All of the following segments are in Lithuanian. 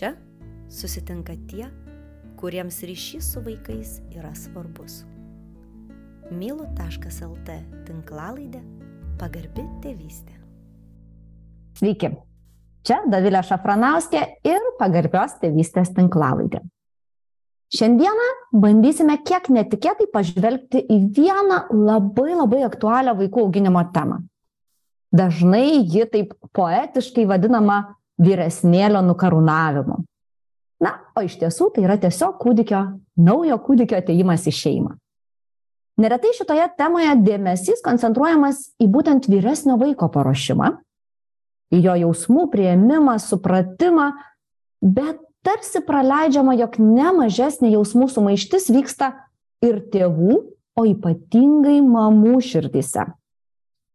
Čia susitinka tie, kuriems ryšys su vaikais yra svarbus. Mylu.lt tinklalaidė pagarbi tėvystė. Sveiki, čia Davilė Šafranauskė ir pagarbios tėvystės tinklalaidė. Šiandieną bandysime kiek netikėtai pažvelgti į vieną labai labai aktualią vaikų auginimo temą. Dažnai ji taip poetiškai vadinama vyresnėlio nukarūnavimu. Na, o iš tiesų tai yra tiesiog kūdikio, naujo kūdikio ateimas į šeimą. Neretai šitoje temoje dėmesys koncentruojamas į būtent vyresnio vaiko paruošimą, į jo jausmų prieimimą, supratimą, bet tarsi praleidžiama, jog ne mažesnė jausmų sumaištis vyksta ir tėvų, o ypatingai mamų širdise.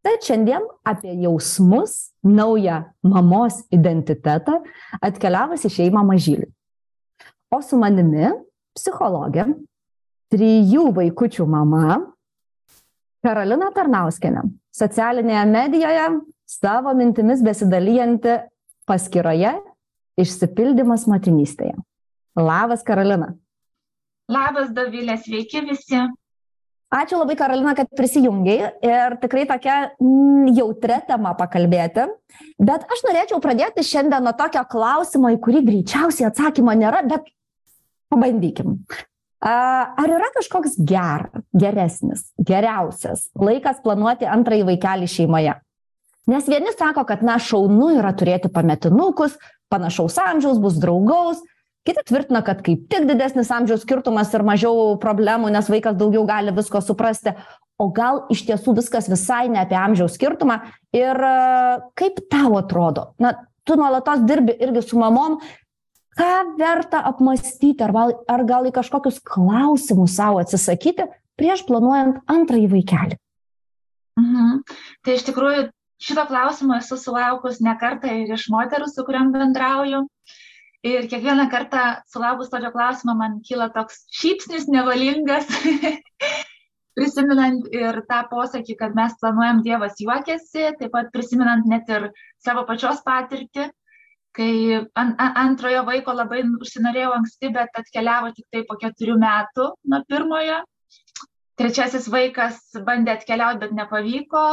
Tad šiandien apie jausmus, naują mamos identitetą atkeliavus į šeimą mažylį. O su manimi psichologė, trijų vaikučių mama, Karolina Tarnauskenė, socialinėje medijoje savo mintimis besidalyjanti paskyroje išsipildymas motinystėje. Labas, Karolina. Labas, Davilė, sveiki visi. Ačiū labai, Karolina, kad prisijungiai ir tikrai tokia mm, jautria tema pakalbėti. Bet aš norėčiau pradėti šiandien nuo tokio klausimo, į kurį greičiausiai atsakymo nėra, bet pabandykim. Ar yra kažkoks geras, geresnis, geriausias laikas planuoti antrąjį vaikelį šeimoje? Nes vieni sako, kad na šaunu yra turėti pametinukus, panašaus amžiaus, bus draugaus, kiti tvirtina kad kaip tik didesnis amžiaus skirtumas ir mažiau problemų nes vaikas daugiau gali visko suprasti o gal iš tiesų viskas visai ne apie amžiaus skirtumą ir e, kaip tau atrodo na tu nuolatos dirbi irgi su mamom ką verta apmąstyti ar gal, ar gal į kažkokius klausimus savo atsisakyti prieš planuojant antrąjį vaikelį. Mhm. Tai iš tikrųjų šito klausimo esu sulaukus ne kartą ir iš moterų, su kuriam bendrauju. Ir kiekvieną kartą sulaukus tokio klausimo man kyla toks šypsnis nevalingas, prisiminant ir tą posakį, kad mes planuojam Dievas juokiasi, taip pat prisiminant net ir savo pačios patirtį, kai an, an, antrojo vaiko labai užsinorėjau anksti, bet atkeliavo tik tai po keturių metų nuo pirmojo. Trečiasis vaikas bandė atkeliauti, bet nepavyko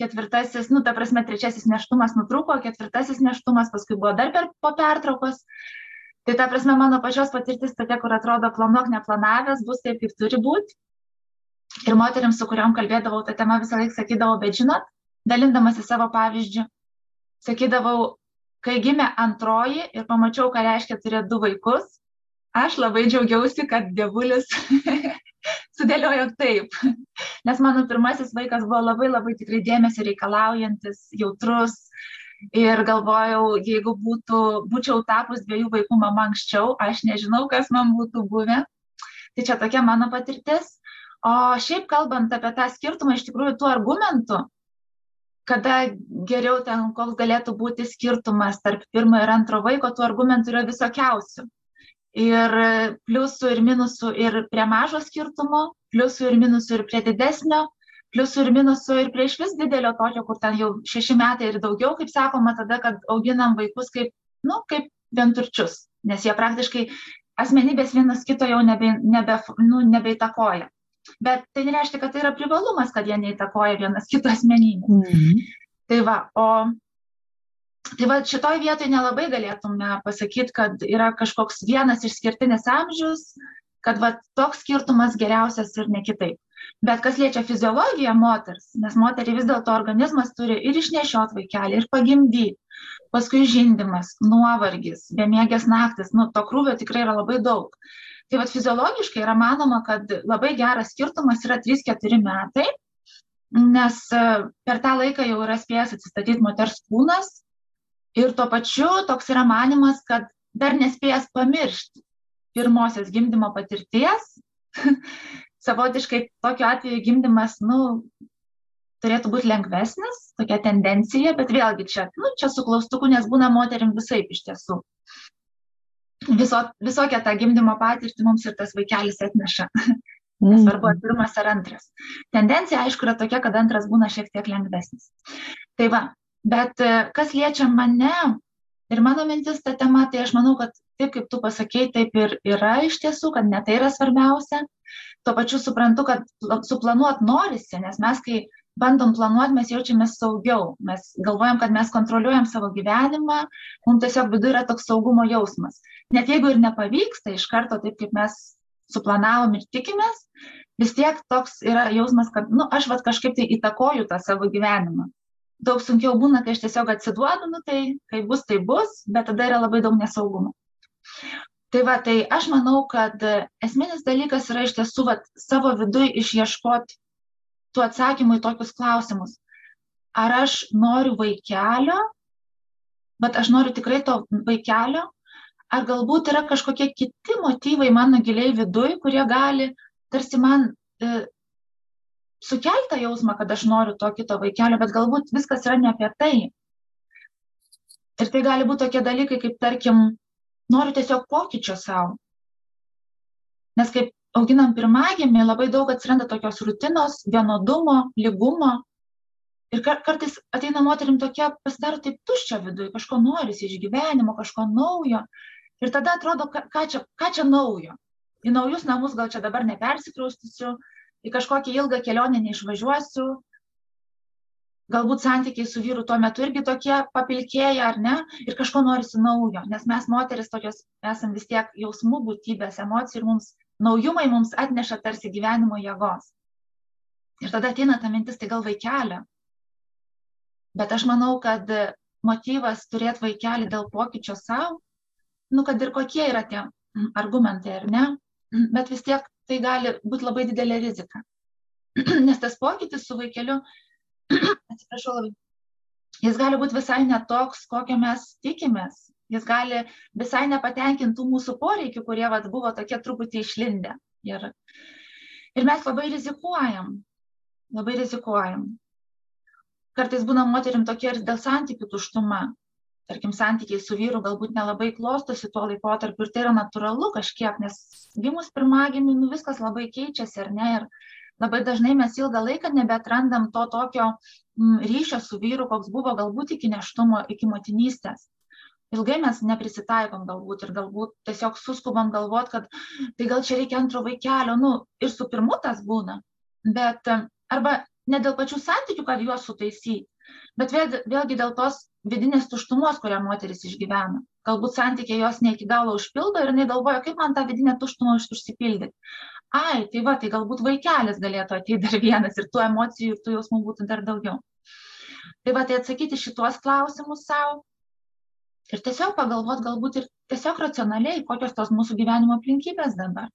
ketvirtasis, nu, ta prasme, trečiasis neštumas nutrūko, ketvirtasis neštumas paskui buvo dar per, po pertraukos. Tai ta prasme, mano pačios patirtis tokia, kur atrodo planuok neplanavęs, bus taip, kaip turi būti. Ir moteriams, su kuriuom kalbėdavau tą temą, visą laiką sakydavau, bet žinot, dalindamasi savo pavyzdžių, sakydavau, kai gimė antroji ir pamačiau, ką reiškia turėti du vaikus, aš labai džiaugiausi, kad dievulis sudėliojo taip. Nes mano pirmasis vaikas buvo labai labai tikrai dėmesio reikalaujantis, jautrus. Ir galvojau, jeigu būtų, būčiau tapus dviejų vaikų mama anksčiau, aš nežinau, kas man būtų buvę. Tai čia tokia mano patirtis. O šiaip kalbant apie tą skirtumą, iš tikrųjų tų argumentų, kada geriau ten, koks galėtų būti skirtumas tarp pirmo ir antro vaiko, tų argumentų yra visokiausių ir pliusų ir minusų ir prie mažo skirtumo, pliusų ir minusų ir prie didesnio, pliusų ir minusų ir prie iš vis didelio tokio, kur ten jau šeši metai ir daugiau, kaip sakoma, tada, kad auginam vaikus kaip, nu, kaip vienturčius, nes jie praktiškai asmenybės vienas kito jau nebe, nebe, nu, nebeįtakoja. Bet tai nereiškia, kad tai yra privalumas, kad jie neįtakoja vienas kito asmenybės. Mhm. Tai va, o tai vat šitoj vietoj nelabai galėtume pasakyt kad yra kažkoks vienas išskirtinis amžius kad vat toks skirtumas geriausias ir ne kitaip. Bet kas liečia fiziologiją moters nes moteriai vis dėlto organizmas turi ir išnešiot vaikelį ir pagimdyt paskui žindymas nuovargis bemiegės naktys nu to krūvio tikrai yra labai daug. Tai vat fiziologiškai yra manoma kad labai geras skirtumas yra trys keturi metai nes e, per tą laiką jau yra spėjęs atsistatyt moters kūnas ir tuo pačiu toks yra manimas, kad dar nespėjęs pamiršti pirmosios gimdymo patirties, savotiškai tokiu atveju gimdymas, nu, turėtų būti lengvesnis, tokia tendencija, bet vėlgi čia, nu, čia su klaustuku, nes būna moterim visai iš tiesų. Viso, visokią tą gimdymo patirtį mums ir tas vaikelis atneša. Nesvarbu, ar pirmas ar antras. Tendencija, aišku, yra tokia, kad antras būna šiek tiek lengvesnis. Tai va, bet e, kas liečia mane ir mano mintis ta tema tai aš manau kad taip kaip tu pasakei, taip ir yra iš tiesų, kad ne tai yra svarbiausia. Tuo pačiu suprantu, kad suplanuot norisi, nes mes, kai bandom planuoti, mes jaučiamės saugiau. Mes galvojam, kad mes kontroliuojam savo gyvenimą, mums tiesiog viduje yra toks saugumo jausmas. Net jeigu ir nepavyksta iš karto taip, kaip mes suplanavom ir tikimės, vis tiek toks yra jausmas, kad, na, nu, aš vad kažkaip tai įtakoju tą savo gyvenimą. Daug sunkiau būna, kai aš tiesiog atsiduodu, nu tai kai bus, tai bus, bet tada yra labai daug nesaugumo. Tai va, tai aš manau, kad esminis dalykas yra iš tiesų va, savo viduje išieškoti tų atsakymų į tokius klausimus. Ar aš noriu vaikelio, bet aš noriu tikrai to vaikelio, ar galbūt yra kažkokie kiti motyvai mano giliai viduj, kurie gali tarsi man e, sukeltą jausmą, kad aš noriu to kito vaikelio, bet galbūt viskas yra ne apie tai. Ir tai gali būti tokie dalykai, kaip tarkim, noriu tiesiog pokyčio savo. Nes kaip auginam pirmagimį, labai daug atsiranda tokios rutinos, vienodumo, lygumo. Ir kar kartais ateina moterim tokia, pasidaro taip tuščia viduje, kažko norisi iš gyvenimo, kažko naujo. Ir tada atrodo, ką, čia, ką čia naujo. Į naujus namus gal čia dabar nepersikraustysiu, į kažkokią ilgą kelionę neišvažiuosiu. Galbūt santykiai su vyru tuo metu irgi tokie papilkėja, ar ne? Ir kažko norisi naujo, nes mes moteris tokios esam vis tiek jausmų būtybės, emocijų ir mums naujumai mums atneša tarsi gyvenimo jėgos. Ir tada ateina ta mintis, tai gal vaikelio. Bet aš manau, kad motyvas turėti vaikelį dėl pokyčio savo, nu kad ir kokie yra tie argumentai ar ne, bet vis tiek tai gali būti labai didelė rizika. Nes tas pokytis su vaikeliu, atsiprašau labai, jis gali būti visai netoks, kokio mes tikimės jis gali visai nepatenkintų mūsų poreikių, kurie vat, buvo tokie truputį išlindę. Ir, ir mes labai rizikuojam, labai rizikuojam. Kartais būna moterim tokie ir dėl santykių tuštuma. Tarkim, santykiai su vyru galbūt nelabai klostosi tuo laikotarpiu ir tai yra natūralu kažkiek, nes gimus pirmagimiui, nu viskas labai keičiasi, ar ne? Ir labai dažnai mes ilgą laiką nebetrandam to tokio m, ryšio su vyru, koks buvo galbūt iki neštumo, iki motinystės ilgai mes neprisitaikom galbūt ir galbūt tiesiog suskubam galvot, kad tai gal čia reikia antro vaikelio, nu ir su pirmu tas būna, bet arba ne dėl pačių santykių, kad juos sutaisyti, bet vėl, vėlgi dėl tos vidinės tuštumos, kurią moteris išgyvena. Galbūt santykiai jos ne iki galo užpildo ir jinai galvoja, kaip man tą vidinę tuštumą užsipildyti. Ai, tai va, tai galbūt vaikelis galėtų ateiti dar vienas ir tų emocijų ir tų jausmų būtų dar daugiau. Tai va, tai atsakyti šituos klausimus savo ir tiesiog pagalvot galbūt ir tiesiog racionaliai, kokios tos mūsų gyvenimo aplinkybės dabar.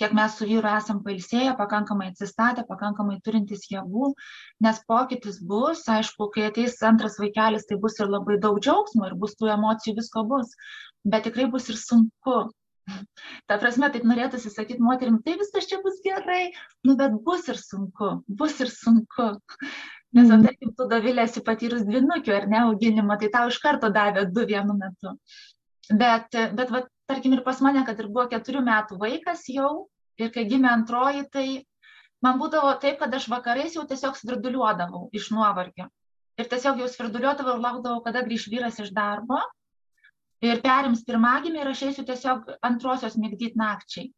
Kiek mes su vyru esam pailsėję, pakankamai atsistatę, pakankamai turintys jėgų, nes pokytis bus, aišku, kai ateis antras vaikelis, tai bus ir labai daug džiaugsmo ir bus tų emocijų, visko bus, bet tikrai bus ir sunku. Ta prasme, taip norėtųsi sakyti moterim, tai viskas čia bus gerai, nu bet bus ir sunku, bus ir sunku. Nes, o tarkim, tu Dovilė esi patyrus dvinukių ar ne auginimą, tai tau iš karto davė du vienu metu. Bet, bet va, tarkim, ir pas mane, kad ir buvo keturių metų vaikas jau, ir kai gimė antroji, tai man būdavo taip, kad aš vakarais jau tiesiog svirduliuodavau iš nuovargio. Ir tiesiog jau svirduliuodavau ir laukdavau, kada grįž vyras iš darbo. Ir perims pirmagimį ir aš eisiu tiesiog antrosios mėgdyti nakčiai.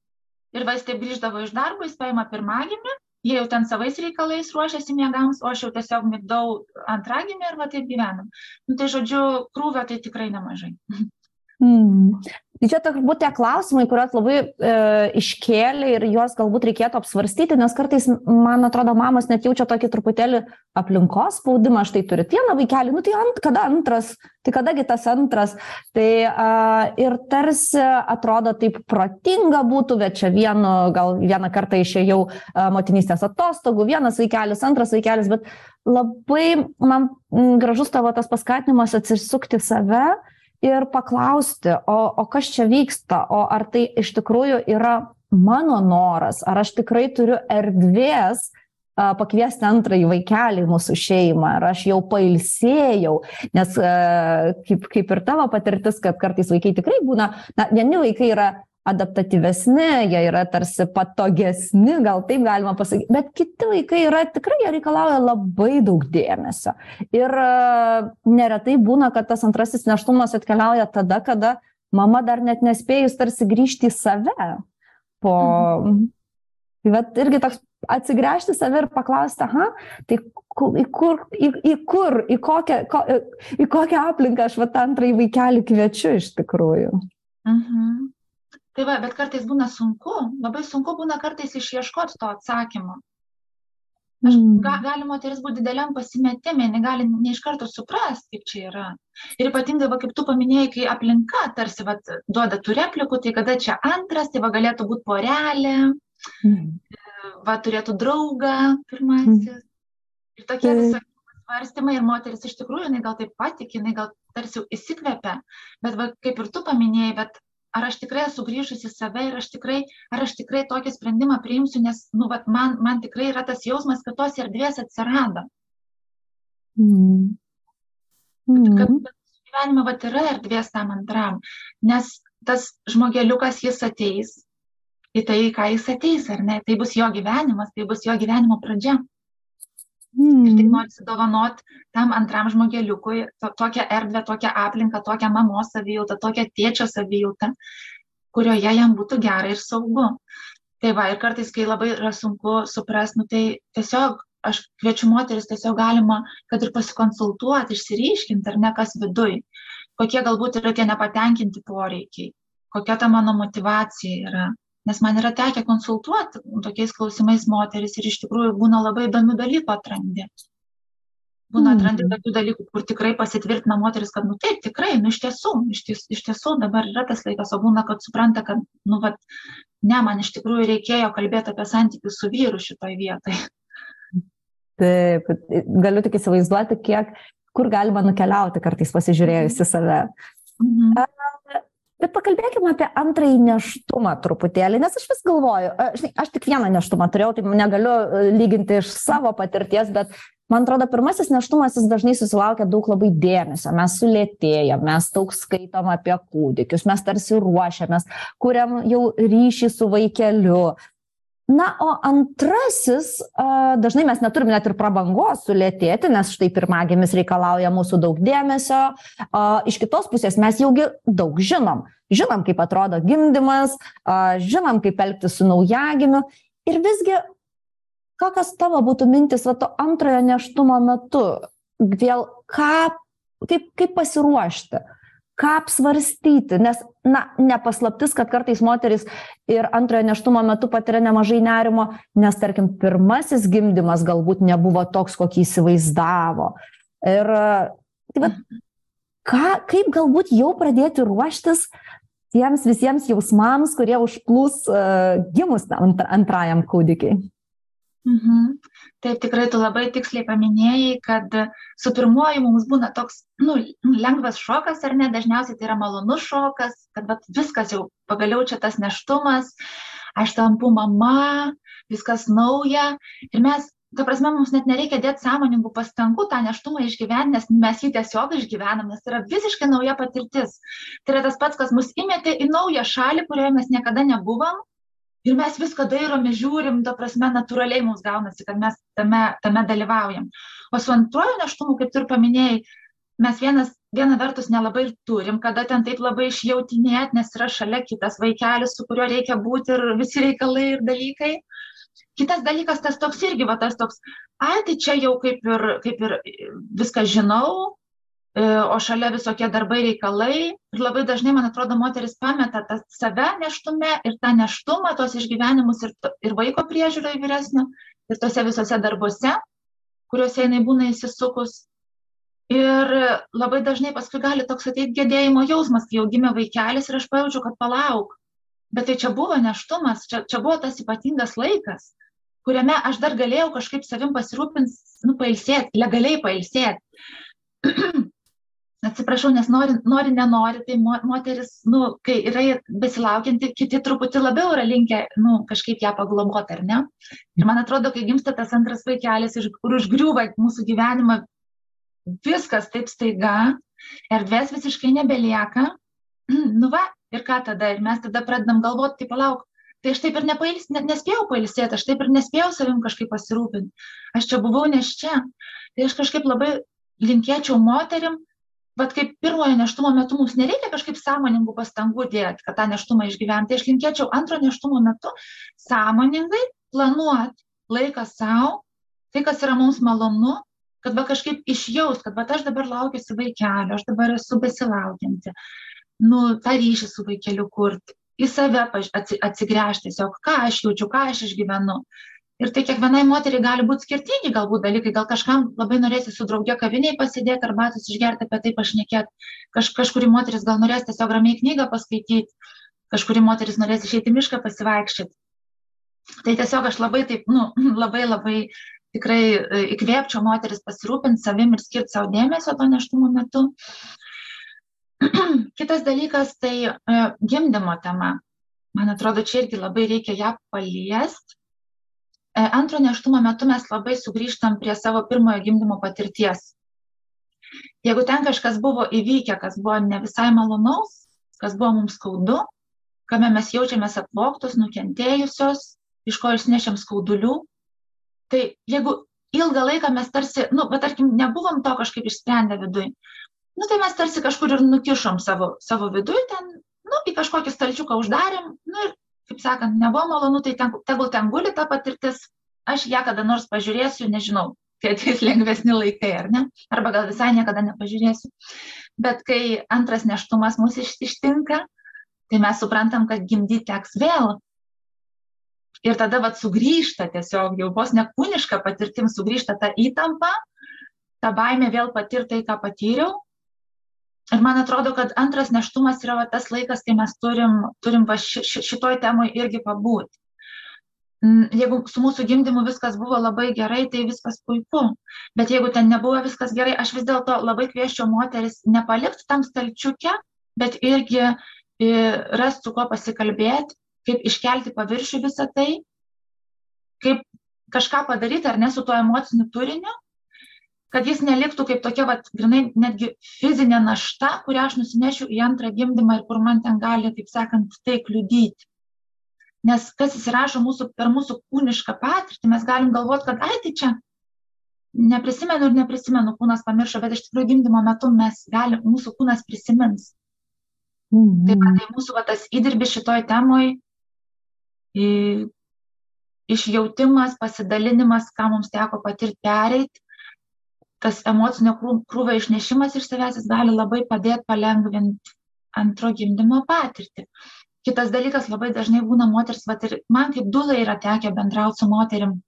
Ir va jis taip grįždavo iš darbo, jis paima pirmagimį jie jau ten savais reikalais ruošiasi miegams, o aš jau tiesiog migdau antragimį ir va taip gyvenam. Nu, tai žodžiu, krūvio tai tikrai nemažai. Mm. Tai čia turbūt tie klausimai, kuriuos labai e, iškėlė ir juos galbūt reikėtų apsvarstyti, nes kartais, man atrodo, mamos net jaučia tokį truputėlį aplinkos spaudimą, štai turit vieną vaikelį, nu tai ant, kada antras, tai kadagi tas antras. Tai a, ir tarsi atrodo taip protinga būtų, bet čia vienu, gal vieną kartą išėjau a, motinystės atostogų, vienas vaikelis, antras vaikelis, bet labai man gražus tavo tas paskatinimas atsisukti save ir paklausti, o, o kas čia vyksta, o ar tai iš tikrųjų yra mano noras, ar aš tikrai turiu erdvės pakviesti antrąjį vaikelį į mūsų šeimą, ar aš jau pailsėjau, nes kaip, kaip ir tavo patirtis, kad kartais vaikai tikrai būna, na, vieni vaikai yra adaptatyvesni, jie yra tarsi patogesni, gal taip galima pasakyti, bet kiti vaikai yra tikrai, jie reikalauja labai daug dėmesio. Ir uh, neretai būna, kad tas antrasis neštumas atkeliauja tada, kada mama dar net nespėjus tarsi grįžti į save. Po... Mhm. Tai vat irgi toks atsigręžti save ir paklausti, aha, tai į kur, į, į kur, į kokią, ko, į kokią aplinką aš vat antrąjį vaikelį kviečiu iš tikrųjų. Mhm. Tai va, bet kartais būna sunku, labai sunku būna kartais išieškoti to atsakymo. Aš, Mm. ga, gali moteris būti dideliam pasimetime, negali ne iš karto suprasti, kaip čia yra. Ir ypatingai, va, kaip tu paminėjai, kai aplinka tarsi va, duoda tų replikų, tai kada čia antras, tai va galėtų būti porelė, Mm. va turėtų draugą pirmasis. Ir tokie Taip. visokie svarstymai ir moteris iš tikrųjų, jinai gal taip patikė, jinai gal tarsi įsikvepia, bet va, kaip ir tu paminėjai, bet ar aš tikrai esu grįžusi į save ir aš tikrai, ar aš tikrai tokį sprendimą priimsiu, nes, nu, va, man, man tikrai yra tas jausmas, kad tos erdvės atsirado. Mm. Kad Mm. gyvenime va yra erdvės tam antram, nes tas žmogeliukas jis ateis į tai, ką jis ateis, ar ne? Tai bus jo gyvenimas, tai bus jo gyvenimo pradžia. Ir tai Mm. nori dovanot tam antram žmogeliukui to, tokią erdvę, tokią aplinką, tokią mamos savijautą, tokią tėčio savijautą, kurioje jam būtų gera ir saugu. Tai va, ir kartais, kai labai yra sunku suprasti, nu, tai tiesiog aš kviečiu moteris, tiesiog galima, kad ir pasikonsultuoti, išsiryškinti, ar ne kas viduj, kokie galbūt yra tie nepatenkinti poreikiai, kokia ta mano motivacija yra. Nes man yra tekę konsultuoti tokiais klausimais moteris ir iš tikrųjų būna labai įdomių dalykų atrandi. Būna atrandi Mhm. tokių dalykų, kur tikrai pasitvirtina moteris, kad, nu taip, tikrai, nu iš tiesų, iš, ties, iš tiesų dabar yra tas laikas, o būna, kad supranta, kad, nu, vat, ne, man iš tikrųjų reikėjo kalbėti apie santykius su vyru šitoj vietoj. Taip, galiu tik įsivaizduoti, kiek, kur galima nukeliauti kartais pasižiūrėjus į save. Mhm. Bet pakalbėkime apie antrąjį neštumą truputėlį, nes aš vis galvoju, a, žinai, aš tik vieną neštumą turėjau, tai negaliu e, lyginti iš savo patirties, bet man atrodo, pirmasis neštumas jis dažnai susilaukia daug labai dėmesio. Mes sulėtėjom, mes daug skaitom apie kūdikius, mes tarsi ruošiamės, kuriam jau ryšį su vaikeliu. Na, o antrasis, a, dažnai mes neturim net ir prabangos sulėtėti, nes štai pirmagimis reikalauja mūsų daug dėmesio, a, iš kitos pusės mes jaugi daug žinom. Žinom, kaip atrodo gimdymas, a, žinom, kaip elgtis su naujagimiu. Ir visgi, kokios tavo būtų mintis va to antrojo neštumo metu? Vėl ką, kaip, kaip pasiruošti? Ką apsvarstyti? Nes, na, nepaslaptis, kad kartais moteris ir antrojo neštumo metu patiria nemažai nerimo, nes, tarkim, pirmasis gimdymas galbūt nebuvo toks, kokį įsivaizdavo. Ir tai va, ką, kaip galbūt jau pradėti ruoštis tiems visiems jausmams, kurie užplūs uh, gimus ant, antrajam kūdikiai. Mhm. Taip, tikrai tu labai tiksliai paminėjai, kad su pirmuoju mums būna toks nu, lengvas šokas, ar ne, dažniausiai tai yra malonus šokas, kad vat, viskas jau pagaliau čia tas neštumas, aš tampu mama, viskas nauja ir mes, ta prasme, mums net nereikia dėti sąmoningų pastangų tą neštumą išgyventi, nes mes jį tiesiog išgyvenam, nes tai yra visiškai nauja patirtis. Tai yra tas pats, kas mus įmetė į naują šalį, kurioje mes niekada nebuvom ir mes viską dairome, žiūrim, ta prasme, natūraliai mums gaunasi, kad mes tame, tame dalyvaujam. O su antruoju neštumu, kaip tu ir paminėjai, mes vienas, viena vertus nelabai ir turim, kada ten taip labai išjautinėt, nes yra šalia kitas vaikelis, su kuriuo reikia būti ir visi reikalai ir dalykai. Kitas dalykas, tas toks irgi, va tas toks, ai, tai čia jau kaip ir, kaip ir viską žinau, o šalia visokie darbai reikalai. Ir labai dažnai, man atrodo, moteris pameta tą save neštume ir tą neštumą, tos išgyvenimus ir, ir vaiko priežiūroje vyresnio, ir tose visose darbuose, kuriuose jinai būna įsisukus. Ir labai dažnai paskui gali toks ateiti gėdėjimo jausmas, kai jau gimė vaikelis ir aš pajaučiu, kad palauk. Bet tai čia buvo neštumas, čia, čia buvo tas ypatingas laikas, kuriame aš dar galėjau kažkaip savim pasirūpinti, nu, pailsėti, legaliai pailsėti. Atsiprašau, nes nori, nori nenori, tai moteris, nu, kai yra besilaukianti, kiti truputį labiau yra linkę, nu, kažkaip ją pagloboti, ar ne? Ir man atrodo, kai gimsta tas antras vaikelis ir užgriūva mūsų gyvenimą, viskas taip staiga, erdvės visiškai nebelieka, nu va, ir ką tada? Ir mes tada pradedam galvoti, tai palauk, tai aš taip ir nepails, ne, nespėjau pailsėti, aš taip ir nespėjau savim kažkaip pasirūpinti. Aš čia buvau nes čia. Tai aš kažkaip labai linkėčiau moterim, vat kaip pirmojo neštumo metu mums nereikia kažkaip sąmoningų pastangų dėti, kad tą neštumą išgyventi. Tai aš linkėčiau antro neštumo metu sąmoningai planuoti laiką savo, tai, kas yra mums malonu, kad va kažkaip išjaust, kad va aš dabar laukiuosi vaikelio, aš dabar esu besilaukianti, nu, tą ryšį su vaikeliu kurti, į save atsigręžti tiesiog, ką aš jaučiu, ką aš išgyvenu. Ir tai kiekvienai moteriai gali būti skirtingi galbūt dalykai, gal kažkam labai norėsi su draugė kaviniai pasidėti arbatos išgerti apie tai pašnekėti, Kaž, kažkuri moteris gal norės tiesiog ramiai knygą paskaityti, kažkuri moteris norės išeiti mišką pasivaikščioti. Tai tiesiog aš labai taip, nu, labai labai tikrai e, įkvėpčiau moteris pasirūpinti savim ir skirti savo dėmesio to neštumo metu. Kitas dalykas tai e, gimdymo tema. Man atrodo, čia irgi labai reikia ją paliesti E, antro neštumo metu mes labai sugrįžtam prie savo pirmojo gimdymo patirties. Jeigu ten kažkas buvo įvykę, kas buvo ne visai malonaus, kas buvo mums skaudu, kame mes jaučiamės apvoktos, nukentėjusios, iš ko išnešėm skaudulių, tai jeigu ilgą laiką mes tarsi, nu, bet tarkim, nebuvom to kažkaip išsprendę viduj, nu, tai mes tarsi kažkur ir nukišom savo, savo viduj, ten, nu, į kažkokį stalčiuką uždarėm, nu, ir kaip sakant, nebuvo malonu, tai ten, tegul ten guli ta patirtis, aš ją kada nors pažiūrėsiu, nežinau, kai ateis lengvesni laikai, ar ne? Arba gal visai niekada nepažiūrėsiu. Bet kai antras neštumas mūsų ištinka, tai mes suprantam, kad gimdyti teks vėl. Ir tada vat sugrįžta tiesiog jau vos nekūniška patirtim, sugrįžta ta įtampa, ta baimė vėl patirtai, ką patyriau, Ir man atrodo, kad antras neštumas yra va, tas laikas, kai mes turim, turim va, ši, šitoj temui irgi pabūti. Jeigu su mūsų gimdymu viskas buvo labai gerai, tai viskas puiku. Bet jeigu ten nebuvo viskas gerai, aš vis dėlto labai kvieščiau moteris nepalikti tam stalčiuke, bet irgi rasti su kuo pasikalbėti, kaip iškelti paviršių visą tai, kaip kažką padaryti ar ne su tuo emociniu turiniu kad jis neliktų kaip tokia, vat, grinai, netgi fizinė našta, kurią aš nusinešiu į antrą gimdymą ir kur man ten gali, taip sakant, tai kliudyti. Nes kas įsirašo mūsų, per mūsų kūnišką patirtį, mes galim galvoti, kad, ai, tai čia neprisimenu ir neprisimenu, kūnas pamiršo, bet iš tikrųjų gimdymo metu mes galim, mūsų kūnas prisimins. Mhm. Pat tai mūsų va, tas įdirbis šitoj temoj, išjautimas, pasidalinimas, ką mums teko patirti pereiti, tas emocinio krūvio išnešimas iš savęs jis gali labai padėti palengvinti antro gimdymo patirtį. Kitas dalykas labai dažnai būna moters, vat, ir man kaip dulai yra tekę bendrauti su moterim,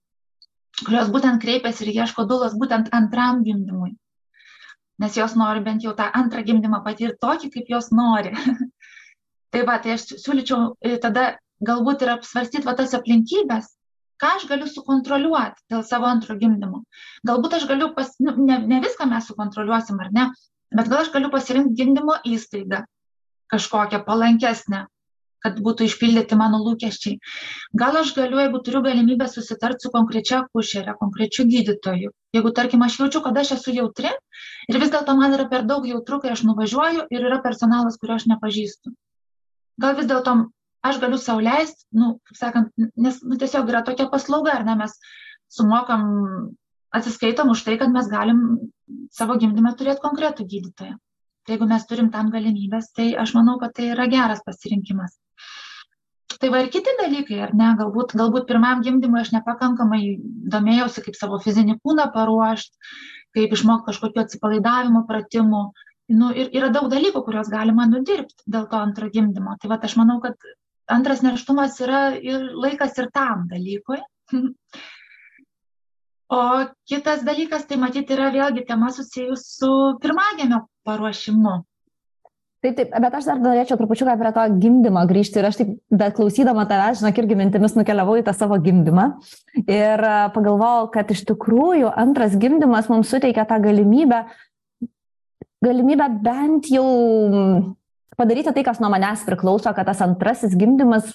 kurios būtent kreipiasi ir ieško dulos būtent antram gimdymui. Nes jos nori bent jau tą antrą gimdymą patirti tokį, kaip jos nori. tai va, tai aš siūlyčiau e, tada galbūt ir apsvarstyti va tas aplinkybės, ką aš galiu sukontroliuoti dėl savo antro gimdymo. Galbūt aš galiu, pas, nu, ne, ne viską mes sukontroliuosim ar ne, bet gal aš galiu pasirinkti gimdymo įstaigą kažkokią palankesnę, kad būtų išpildyti mano lūkesčiai. Gal aš galiu, jeigu turiu galimybę susitarti su konkrečia kušerė, konkrečiu gydytoju. Jeigu, tarkim, aš jaučiu, kad aš esu jautri ir vis dėlto man yra per daug jautru, kai aš nuvažiuoju ir yra personalas, kurio aš nepažįstu. Gal vis dėlto aš galiu sau leisti, nu, kaip sakant, nes nu, tiesiog yra tokia paslauga, ar ne, mes sumokam, atsiskaitom už tai, kad mes galim savo gimdymę turėti konkretų gydytoją. Tai jeigu mes turim tam galimybės, tai aš manau, kad tai yra geras pasirinkimas. Tai va ir kiti dalykai, ar ne, galbūt, galbūt pirmam gimdymui aš nepakankamai domėjausi, kaip savo fizinį kūną paruošti, kaip išmokti kažkokiu atsipalaidavimo pratimu. Nu, ir yra daug dalykų, kuriuos galima nudirbti dėl to antro gimdymo. Tai va aš manau, kad antras neštumas yra ir laikas ir tam dalykui. O kitas dalykas, tai matyti, yra vėlgi tema susijus su pirmagėmio paruošimu. Taip, taip, bet aš dar norėčiau trupučiuką prie to gimdymo grįžti ir aš taip, bet klausydama tavęs, žinok, irgi mintimis nukeliavau į tą savo gimdymą ir pagalvojau, kad iš tikrųjų antras gimdymas mums suteikia tą galimybę, galimybę bent jau padaryti tai, kas nuo manęs priklauso, kad tas antrasis gimdymas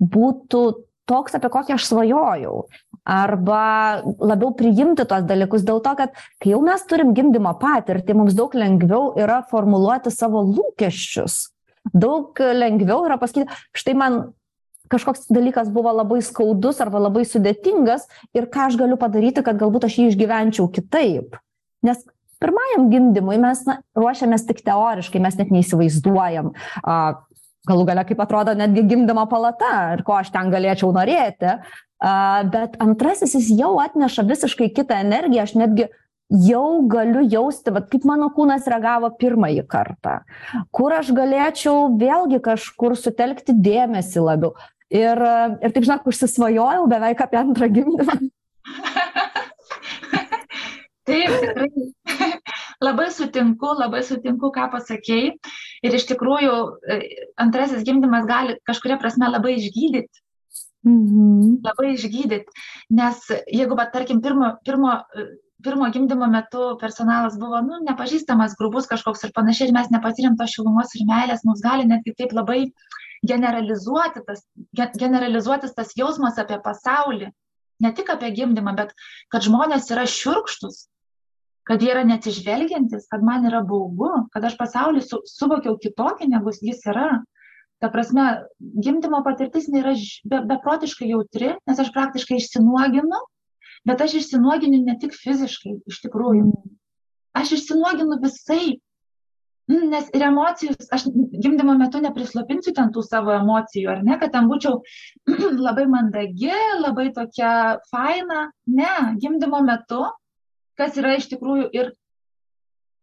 būtų toks, apie kokį aš svajojau. Arba labiau priimti tos dalykus dėl to, kad kai jau mes turim gimdymo patirtį, mums daug lengviau yra formuluoti savo lūkesčius. Daug lengviau yra pasakyti, štai man kažkoks dalykas buvo labai skaudus arba labai sudėtingas ir ką aš galiu padaryti, kad galbūt aš jį išgyvenčiau kitaip. Nes pirmajam gimdymui mes na, ruošiamės tik teoriškai, mes net neįsivaizduojam, a, galų gale kaip atrodo netgi gimdymo palata ir ko aš ten galėčiau norėti. A, bet antrasis jis jau atneša visiškai kitą energiją, aš netgi jau galiu jausti, vat, kaip mano kūnas reagavo pirmąjį kartą, kur aš galėčiau vėlgi kažkur sutelkti dėmesį labiau. Ir, ir taip, žinok, užsisvajojau beveik apie antrą gimdymą. Taip, tikrai labai sutinku, labai sutinku, ką pasakėjai. Ir iš tikrųjų e, antrasis gimdymas gali kažkuria prasme labai išgydyti. Mhm. Labai išgydyti. Nes jeigu, bet tarkim, pirmo, pirmo, pirmo gimdymo metu personalas buvo, nu, nepažįstamas, grubus kažkoks ir panašiai, ir mes nepatyrėm to šilumos ir meilės, mums gali netgi taip labai generalizuoti tas, generalizuotis tas jausmas apie pasaulį. Ne tik apie gimdymą, bet kad žmonės yra šiurkštus, kad jie yra neatsižvelgiantis, kad man yra baugu, kad aš pasaulį su, suvokiau kitokį, negu jis yra. Ta prasme, gimdymo patirtis nėra be, beprotiškai jautri, nes aš praktiškai išsinuoginu, bet aš išsinuoginu ne tik fiziškai, iš tikrųjų. Aš išsinuoginu visai. Mm, nes ir emocijos, aš gimdymo metu neprislopinsiu ten tų savo emocijų, ar ne, kad ten būčiau labai mandagi, labai tokia faina. Ne, gimdymo metu kas yra iš tikrųjų ir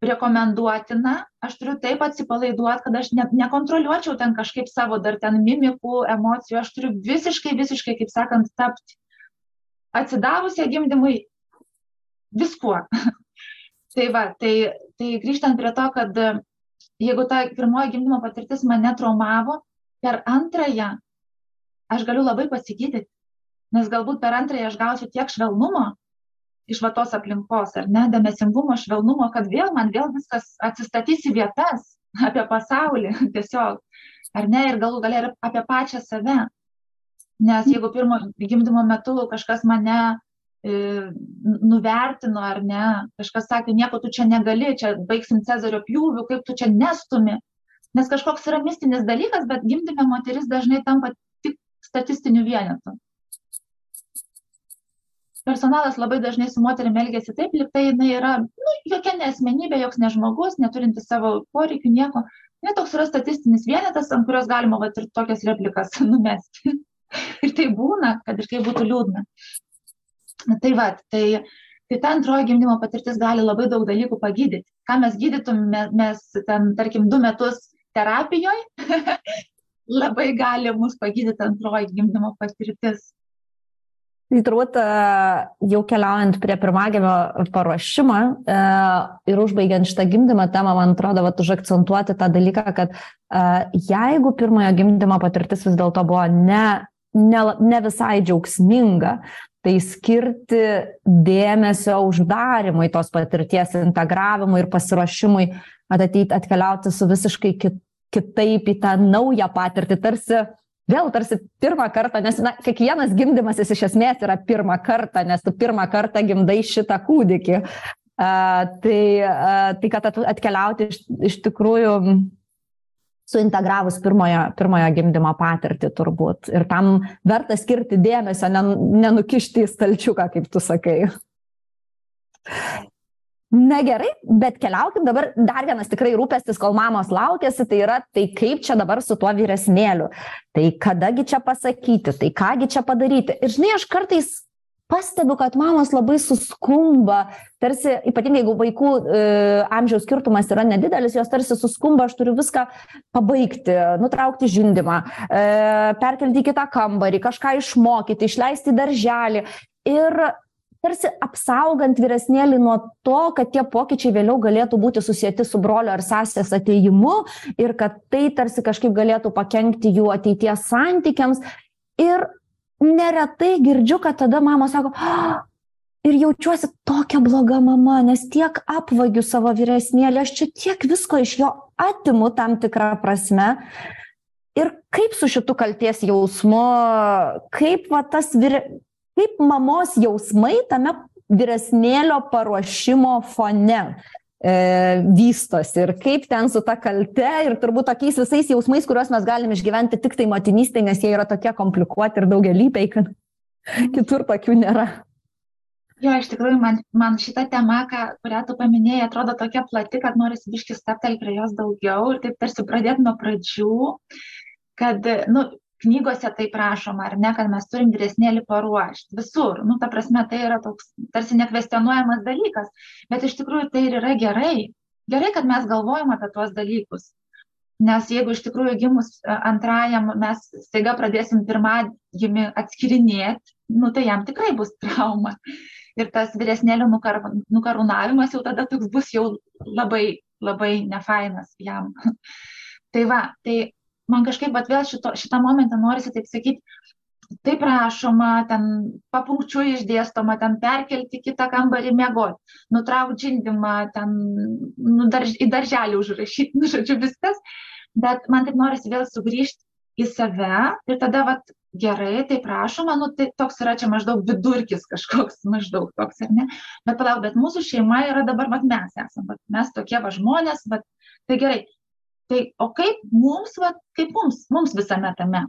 rekomenduotina, aš turiu taip atsipalaiduoti, kad aš ne, nekontroliuočiau ten kažkaip savo dar ten mimikų, emocijų, aš turiu visiškai, visiškai, kaip sakant, tapti atsidavusią gimdymui viskuo. tai va, tai, tai grįžtant prie to, kad jeigu ta pirmoji gimdymo patirtis mane traumavo, per antrąją aš galiu labai pasigydyti, nes galbūt per antrąją aš gausiu tiek švelnumo, iš va tos aplinkos, ar ne, dėmesingumo, švelnumo, kad vėl man vėl viskas atsistatys į vietas, apie pasaulį tiesiog, ar ne, ir galų galia ir apie pačią save. Nes jeigu pirmo gimdymo metu kažkas mane e, nuvertino ar ne, kažkas sakė, nieko tu čia negali, čia baigsim Cezario pjūvių, kaip tu čia nestumi. Nes kažkoks yra mistinis dalykas, bet gimdyme moteris dažnai tampa tik statistiniu vienetu personalas labai dažnai su moterim elgiasi taip, lyg tai jinai yra nu, jokia nesmenybė, joks nežmogus, neturinti savo poreikių, nieko. Ne toks yra statistinis vienetas, ant kurios galima vat, ir tokias replikas numesti. ir tai būna, kad ir kaip būtų liūdna. Tai va, tai, tai ta antroji gimdymo patirtis gali labai daug dalykų pagydyti. Ką mes gydytum, mes ten, tarkim, du metus terapijoje, labai gali mus pagydyti antroji gimdymo patirtis. Tai turbūt e, jau keliaujant prie pirmagimio paruošimą e, ir užbaigiant šitą gimdymą temą, man atrodo, kad užakcentuoti tą dalyką, kad e, jeigu pirmojo gimdymo patirtis vis dėlto buvo ne, ne, ne visai džiaugsminga, tai skirti dėmesio uždarimui tos patirties, integravimui ir pasiruošimui ateiti, atkeliauti su visiškai kit, kitaip į tą naują patirtį, tarsi vėl tarsi pirmą kartą, nes na, kiekvienas gimdymas jis iš esmės yra pirmą kartą, nes tu pirmą kartą gimdai šitą kūdikį. Uh, tai, uh, tai kad atkeliauti iš, iš tikrųjų suintegravus pirmojo, pirmojo gimdymo patirtį turbūt. Ir tam verta skirti dėmesio, nenukišti į stalčiuką, kaip tu sakai. Na gerai, bet keliaukim dabar dar vienas tikrai rūpestis, kol mamos laukėsi, tai yra tai kaip čia dabar su tuo vyresnėliu. Tai kadagi čia pasakyti, tai kągi čia padaryti. Ir žinai, aš kartais pastebiu, kad mamos labai suskumba, tarsi, ypatingai jeigu vaikų e, amžiaus skirtumas yra nedidelis, jos tarsi suskumba, aš turiu viską pabaigti, nutraukti žindimą, e, perkelti į kitą kambarį, kažką išmokyti, išleisti darželį. Ir tarsi apsaugant vyresnėlį nuo to, kad tie pokyčiai vėliau galėtų būti susijęti su brolio ar sesės ateimu ir kad tai tarsi kažkaip galėtų pakengti jų ateities santykiams. Ir neretai girdžiu, kad tada mama sako, ah, ir jaučiuosi tokia bloga mama, nes tiek apvagiu savo vyresnėlį, aš čia tiek visko iš jo atimu tam tikrą prasme. Ir kaip su šitu kalties jausmu, kaip va tas vyre, kaip mamos jausmai tame vyresnėlio paruošimo fone e, vystosi ir kaip ten su ta kalte ir turbūt tokiais visais jausmais, kuriuos mes galime išgyventi tik tai motinystėje, nes jie yra tokie komplikuoti ir daugelypiai, kad kitur tokių nėra. Jo, iš tikrųjų, man, man šita tema, ką, kurią tu paminėjai, atrodo tokia plati, kad norisi biški staptel prie jos daugiau ir taip tarsi pradėti nuo pradžių, kad, nu, knygose tai prašoma, ar ne, kad mes turim vyresnėlį paruošti. Visur, nu, ta prasme, tai yra toks tarsi nekvestionuojamas dalykas, bet iš tikrųjų tai ir yra gerai. Gerai, kad mes galvojam apie tuos dalykus. Nes jeigu iš tikrųjų gimus e, antrajam mes staiga pradėsim pirmagimį atskirinėti, nu, tai jam tikrai bus trauma ir tas vyresnėlio nukar, nukarūnavimas jau tada toks bus jau labai, labai nefainas jam. tai va, tai man kažkaip pat vėl šito, šitą momentą norisi taip sakyti, taip rašoma, ten papunkčių išdėstoma, ten perkelti kitą kambarį mėgoti, nutraukti žindimą, ten nu, darž, į darželį užrašyti, nu, žodžiu, viskas. Bet man taip norisi vėl sugrįžti į save ir tada vat, gerai, tai prašoma, nu, tai toks yra čia maždaug vidurkis kažkoks, maždaug toks, ar ne? Bet palauk, bet mūsų šeima yra dabar, vat, mes esame, vat, mes tokie va žmonės, vat, tai gerai. Tai o kaip mums, vat, kaip mums, mums visame tame?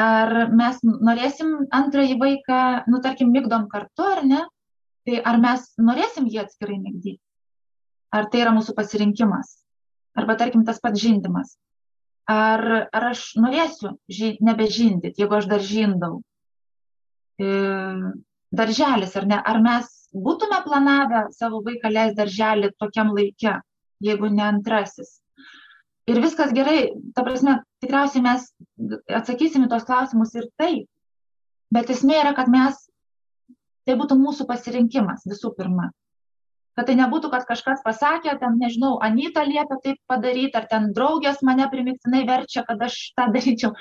Ar mes norėsim antrąjį vaiką, nu, tarkim, mygdom kartu, ar ne? Tai ar mes norėsim jį atskirai mygdyti? Ar tai yra mūsų pasirinkimas? Arba, tarkim, tas pats žindimas ar, ar aš norėsiu ži, nebežindyti, jeigu aš dar žindau. E, darželis, ar ne? Ar mes būtume planavę savo vaiką leisti darželį tokiam laikė, jeigu ne antrasis? Ir viskas gerai, ta prasme, tikriausiai mes atsakysim į tos klausimus ir taip. Bet esmė yra, kad mes, tai būtų mūsų pasirinkimas visų pirma kad tai nebūtų, kad kažkas pasakė, ten, nežinau, Anita liepia taip padaryti, ar ten draugės mane primiktinai verčia, kad aš tą daryčiau.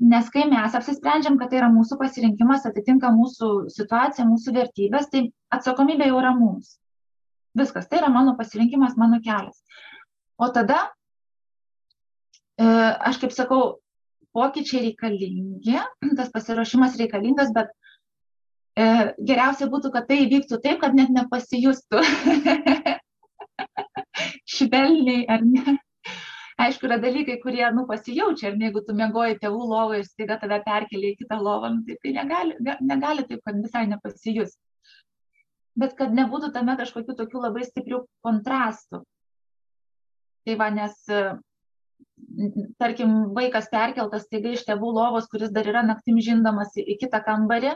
Nes kai mes apsisprendžiam, kad tai yra mūsų pasirinkimas, atitinka mūsų situaciją, mūsų vertybės, tai atsakomybė jau yra mums. Viskas, tai yra mano pasirinkimas, mano kelias. O tada, aš kaip sakau, pokyčiai reikalingi, tas pasiruošimas reikalingas, bet E, geriausia būtų, kad tai įvyktų taip, kad net nepasijustų švelniai ar ne. Aišku, yra dalykai, kurie, nu, pasijaučia, ne, jeigu tu mėgoji tėvų lovoje ir staiga tave perkelia į kitą lovą, nu, tai, tai negali, negali taip, kad visai nepasijus. Bet kad nebūtų tame kažkokių tokių labai stiprių kontrastų. Tai va, nes, tarkim, vaikas perkeltas staiga iš tėvų lovos, kuris dar yra naktim žindamas į kitą kambarį,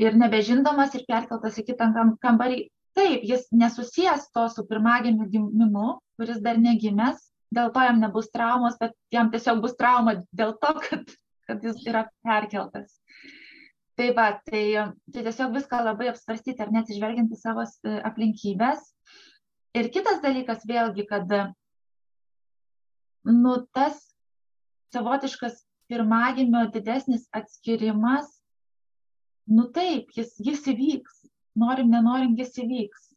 ir nebežindamas ir perkeltas į kitą kambarį. Taip, jis nesusijęs to su pirmagimiu gimimu, kuris dar negimęs, dėl to jam nebus traumos, bet jam tiesiog bus trauma dėl to, kad, kad jis yra perkeltas. Tai va, tai, tai tiesiog viską labai apsvarstyti ar net išvelginti savo e, aplinkybės. Ir kitas dalykas vėlgi, kad nu, tas savotiškas pirmagimio didesnis atskirimas nu taip, jis, jis įvyks, norim, nenorim, jis įvyks.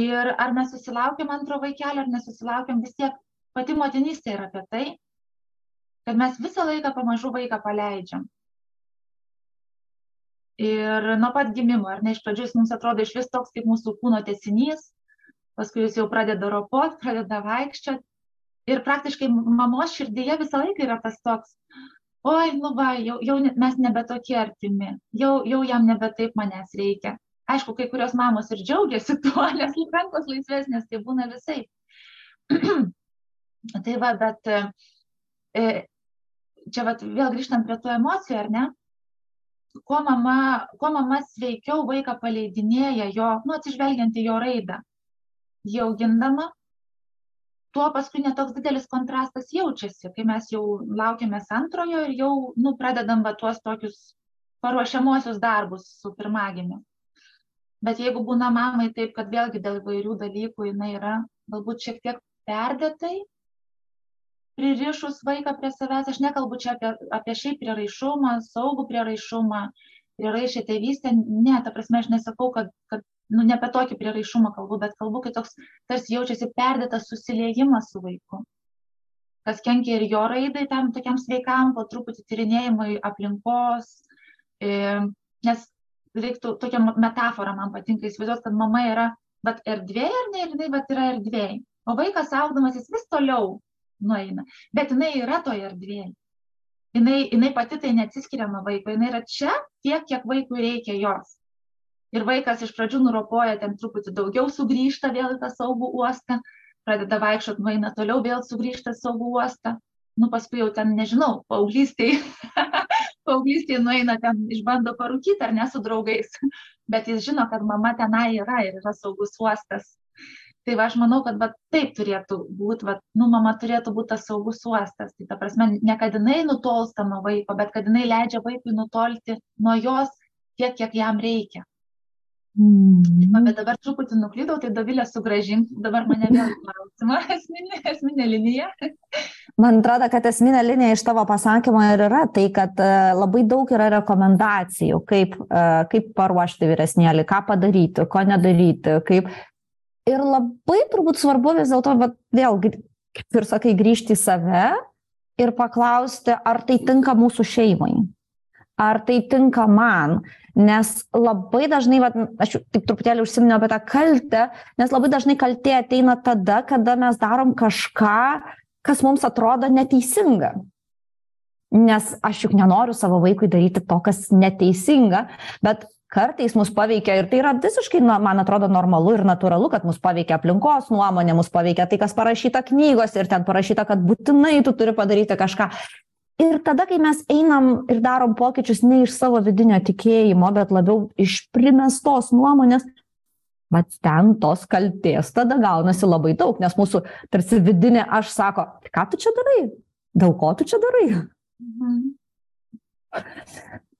Ir ar mes susilaukiam antro vaikelio, ar nesusilaukiam, vis tiek pati motinystė yra apie tai, kad mes visą laiką pamažu vaiką paleidžiam. Ir nuo pat gimimo, ar ne iš pradžių jis mums atrodo iš vis toks kaip mūsų kūno tesinys, paskui jis jau pradeda ropot, pradeda vaikščioti. Ir praktiškai mamos širdyje visą laiką yra tas toks, oi, nu va, jau, jau mes nebe tokie artimi, jau, jau jam nebe taip manęs reikia. Aišku, kai kurios mamos ir džiaugiasi tuo, nes rankos laisvesnės, tai būna visai. tai va, bet e, čia va, vėl grįžtant prie tų emocijų, ar ne? Kuo mama, kuo mama sveikiau vaiką paleidinėja jo, nu, atsižvelgiant į jo raidą, jį augindama, tuo paskui netoks didelis kontrastas jaučiasi, kai mes jau laukiamės antrojo ir jau nu, pradedam va tuos tokius paruošiamuosius darbus su pirmagimiu. Bet jeigu būna mamai taip, kad vėlgi dėl įvairių dalykų jinai yra galbūt šiek tiek perdėtai pririšus vaiką prie savęs, aš nekalbu čia apie, apie šiaip prieraišumą, saugų prieraišumą, prieraišę tėvystę, ne, ta prasme aš nesakau, kad, kad nu ne apie tokį prieraišumą kalbu, bet kalbu, kai toks tarsi jaučiasi perdėtas susiliejimas su vaiku, kas kenkia ir jo raidai tam tokiam sveikam, po truputį tyrinėjimui aplinkos, e, nes reiktų tokia metafora man patinka įsivaizduoti, kad mama yra, bet erdvė ar ne, jinai bet yra erdvėj, o vaikas augdamas jis vis toliau nueina, bet jinai yra toje erdvėje. jinai, jinai pati tai neatsiskiria nuo vaiko, jinai yra čia tiek, kiek vaikui reikia jos. Ir vaikas iš pradžių nuropoja ten truputį daugiau, sugrįžta vėl į tą saugų uostą, pradeda vaikščioti, nueina toliau, vėl sugrįžta į saugų uostą. Nu, paskui jau ten, nežinau, paauglystėje, paauglystėje nueina ten, išbando parūkyti ar ne su draugais, bet jis žino, kad mama tenai yra ir yra saugus uostas. Tai va aš manau kad va taip turėtų būt vat nu mama turėtų būt tas saugus uostas. Tai ta prasme ne kad jinai nutolsta nuo vaiko bet kad jinai leidžia vaikui nutolti nuo jos tiek kiek jam reikia Mm. Bet dabar truputį nuklydau, tai Davilė sugražink dabar mane vėl klausimą, esminė, esminė linija. Man atrodo, kad esminė linija iš tavo pasakymo ir yra tai, kad e, labai daug yra rekomendacijų, kaip, e, kaip paruošti vyresnėlį, ką padaryti, ko nedaryti, kaip ir labai turbūt svarbu vis dėlto, vėl, kaip ir sakai, grįžti į save ir paklausti, ar tai tinka mūsų šeimai, ar tai tinka man. Nes labai dažnai, va, aš tik truputėlį užsiminiau apie tą kaltę, nes labai dažnai kaltė ateina tada, kada mes darom kažką, kas mums atrodo neteisinga. Nes aš juk nenoriu savo vaikui daryti to, kas neteisinga, bet kartais mus paveikia ir tai yra visiškai, man atrodo, normalu ir natūralu, kad mus paveikia aplinkos nuomonė, mus paveikia tai, kas parašyta knygos ir ten parašyta, kad būtinai tu turi padaryti kažką. Ir tada, kai mes einam ir darom pokyčius ne iš savo vidinio tikėjimo, bet labiau iš primestos nuomonės, bet ten tos kalties tada gaunasi labai daug, nes mūsų tarsi vidinė aš sako, ką tu čia darai, dėl ko tu čia darai. Mhm.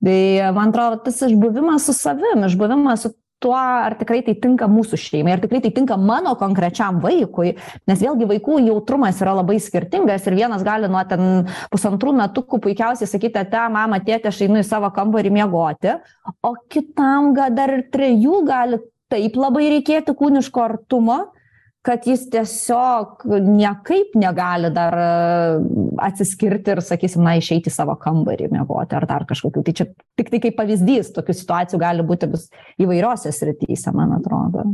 Tai man atrodo, tas išbuvimas su savim, išbuvimas su tuo, ar tikrai tai tinka mūsų šeimai, ar tikrai tai tinka mano konkrečiam vaikui, nes vėlgi vaikų jautrumas yra labai skirtingas ir vienas gali nuo ten pusantrų metukų puikiausiai sakyti, te, mama, tėtė, aš einu į savo kambarį miegoti, o kitam gal dar ir trejų gali taip labai reikėti kūniško artumo, kad jis tiesiog niekaip negali dar e, atsiskirti ir, sakysim, na, išeiti į savo kambarį miegoti ar dar kažkokiu. Tai čia tik tai kaip pavyzdys, tokių situacijų gali būti vis įvairiose srityse, man atrodo.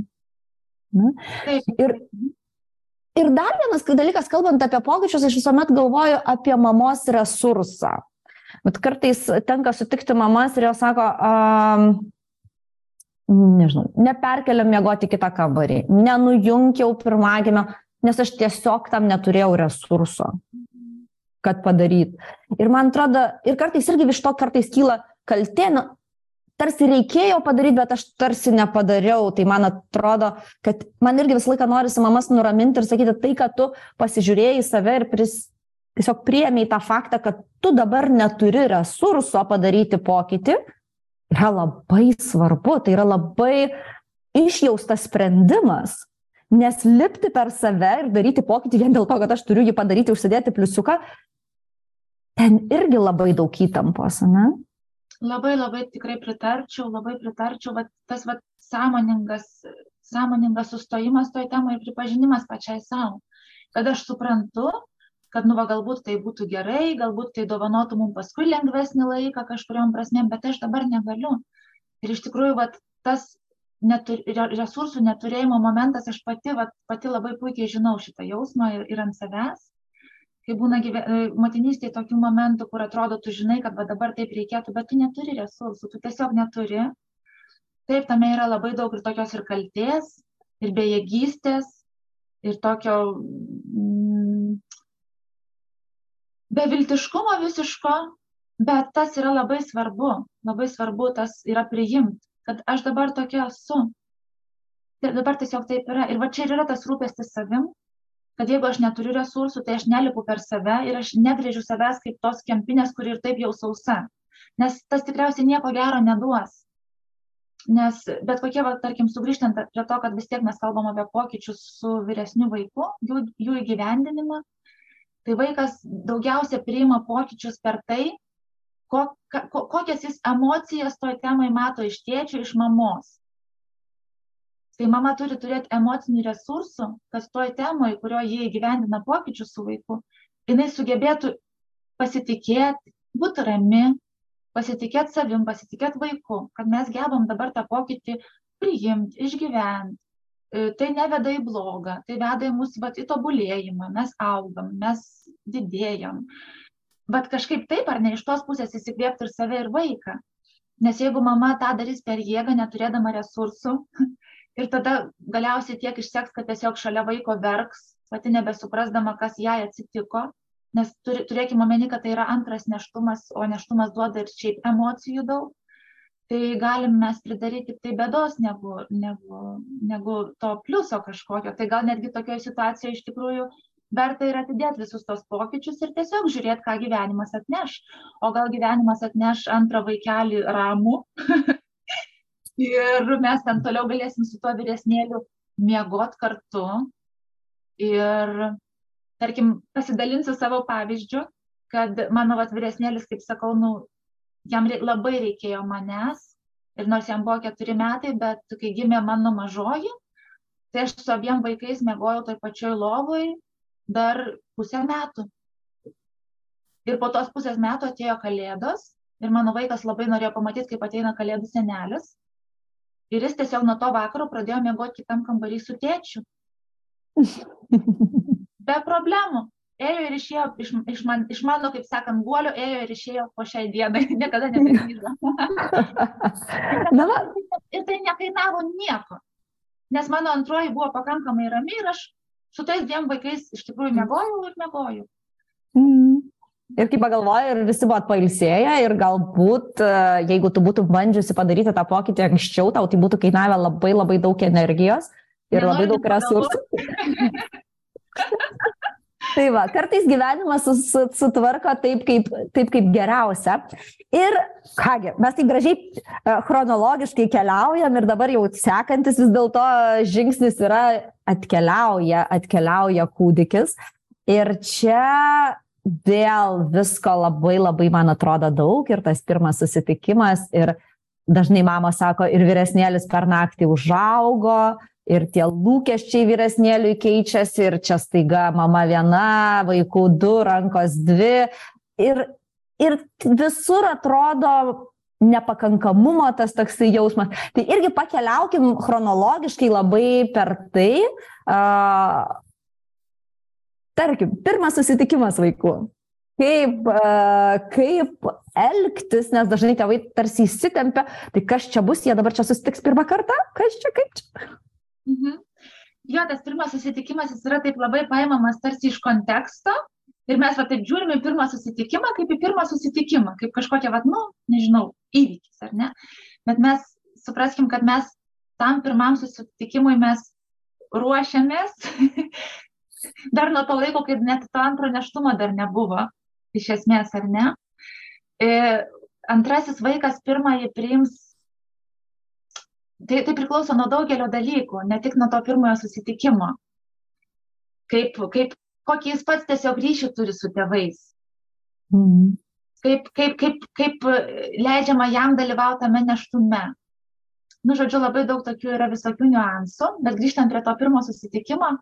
Na? Ir, ir dar vienas dalykas, kalbant apie pokyčius, aš visuomet galvoju apie mamos resursą. Bet kartais tenka sutikti mamas ir jos sako, um, nežinau, neperkeliam miegoti kitą kambarį, nenujungiau pirmagimio, nes aš tiesiog tam neturėjau resurso, kad padaryt. Ir man atrodo, ir kartais irgi iš to kartais kyla kaltė, nu, tarsi reikėjo padaryti, bet aš tarsi nepadariau. Tai man atrodo, kad man irgi visą laiką norisi mamas nuraminti ir sakyti tai, kad tu pasižiūrėjai save ir pris, tiesiog priemiai tą faktą, kad tu dabar neturi resurso padaryti pokytį yra labai svarbu, tai yra labai išjaustas sprendimas. Nes lipti per save ir daryti pokytį vien dėl to, kad aš turiu jį padaryti, užsidėti pliusiuką, ten irgi labai daug įtampos, ne? Labai labai tikrai pritarčiau, labai pritarčiau, va, tas va, sąmoningas, sąmoningas sustojimas toj temai ir pripažinimas pačiai savo, kad aš suprantu, kad nu va galbūt tai būtų gerai, galbūt tai dovanotų mums paskui lengvesnį laiką kažkuriam prasmėm, bet aš dabar negaliu. Ir iš tikrųjų, va, tas netur, resursų neturėjimo momentas, aš pati, va, pati labai puikiai žinau šitą jausmą ir, ir ant savęs. Kai būna gyve, motinystėje tokių momentų, kur atrodo, tu žinai, kad va, dabar taip reikėtų, bet tu neturi resursų, tu tiesiog neturi. Taip, tame yra labai daug ir tokios ir kalties, ir bejėgystės, ir tokio mm, beviltiškumo visiško, bet tas yra labai svarbu, labai svarbu tas yra priimti, kad aš dabar tokia esu. Ir dabar tiesiog taip yra. Ir va čia ir yra tas rūpestis savim, kad jeigu aš neturiu resursų, tai aš nelipu per save ir aš negrėžiu savęs kaip tos kempinės, kuri ir taip jau sausa. Nes tas tikriausiai nieko gero neduos. Nes bet kokie, va, tarkim, sugrįžtant prie to, kad vis tiek mes kalbam apie pokyčius su vyresniu vaiku, jų, jų įgyvendinimą, tai vaikas daugiausia priima pokyčius per tai, ko, ko, kokias jis emocijas toj temai mato iš tėčio, iš mamos. Tai mama turi turėti emocinių resursų, kad toj temai, kurioje jie įgyvendina pokyčius su vaiku, jinai sugebėtų pasitikėti, būti rami, pasitikėti savim, pasitikėti vaiku, kad mes gebam dabar tą pokytį priimti, išgyventi, tai neveda į blogą, tai veda į mūsų vat, į tobulėjimą, mes augam, mes didėjam. bet kažkaip taip ar ne iš tos pusės įsikvėpti ir save ir vaiką. Nes jeigu mama tą darys per jėgą, neturėdama resursų, ir tada galiausiai tiek išseks, kad tiesiog šalia vaiko verks, pati nebesuprasdama, kas jai atsitiko, nes turėkime omeny, kad tai yra antras neštumas, o neštumas duoda ir šiaip emocijų daug, tai galim mes pridaryti tai bėdos negu, negu, negu to pliuso kažkokio. Tai gal netgi tokioje situacijoje iš tikrųjų verta ir atidėti visus tos pokyčius ir tiesiog žiūrėti, ką gyvenimas atneš. O gal gyvenimas atneš antrą vaikelį ramų ir mes ten toliau galėsim su tuo vyresnėliu miegot kartu ir, tarkim, pasidalinsiu savo pavyzdžiu, kad mano vat, vyresnėlis, kaip sakau, nu, jam labai reikėjo manęs ir nors jam buvo keturi metai, bet kai gimė mano mažoji, tai aš su abiem vaikais mėgojau toj pačioj lovoj, dar pusę metų. Ir po tos pusės metų atėjo kalėdos ir mano vaikas labai norėjo pamatyti, kaip ateina kalėdų senelis. Ir jis tiesiog nuo to vakaro pradėjo mėgoti kitam kambarį su tėčiu. Be problemų. Ėjo ir išėjo iš, iš, man, iš mano, kaip sakant, guolio, ėjo ir išėjo po šiai dienai, niekada nebegrįžo. ir tai nekainavo nieko. Nes mano antroji buvo pakankamai rami ir aš su tais dviem vaikais iš tikrųjų mėgojau ir mėgojau. Mm. Ir kaip pagalvoju, ir visi buvo pailsėję ir galbūt, e, jeigu tu būtų bandžiusi padaryti tą pokytį anksčiau, tau tai būtų kainavę labai labai daug energijos ir Nenori labai daug resursų. Tai va, kartais gyvenimas sutvarko taip kaip, taip, kaip geriausia. Ir kągi, mes taip gražiai e, chronologiškai keliaujam ir dabar jau sekantis vis dėlto žingsnis yra atkeliauja, atkeliauja kūdikis. Ir čia vėl visko labai labai, man atrodo, daug ir tas pirmas susitikimas ir dažnai mama sako, ir vyresnėlis per naktį užaugo, ir tie lūkesčiai vyresnėliui keičiasi ir čia staiga mama viena, vaikų du, rankos dvi. Ir, ir visur atrodo nepakankamumo tas toksai jausmas. Tai irgi pakeliaukim chronologiškai labai per tai. Uh, tarkim, pirmas susitikimas vaikų. Kaip, kaip elgtis, nes dažnai tėvai tarsi įsitempia, tai kas čia bus, jie dabar čia susitiks pirmą kartą, kas čia, kaip čia. Mhm. Jo, tas pirmas susitikimas jis yra taip labai paimamas tarsi iš konteksto ir mes va taip žiūrime į pirmą susitikimą kaip į pirmą susitikimą, kaip kažkokia, va, nu, nežinau, įvykis, ar ne? Bet mes supraskim, kad mes tam pirmam susitikimui mes ruošiamės dar nuo to laiko, kai net to antro neštumo dar nebuvo, iš esmės, ar ne? E, antrasis vaikas pirmąjį priims tai, tai priklauso nuo daugelio dalykų, ne tik nuo to pirmojo susitikimo. Kaip, kaip, kokį jis pats tiesiog ryšį turi su tėvais. Mm. Kaip, kaip, kaip, kaip leidžiama jam dalyvauti tame neštume. Nu, žodžiu, labai daug tokių yra visokių niuansų, bet grįžtant prie to pirmo susitikimo,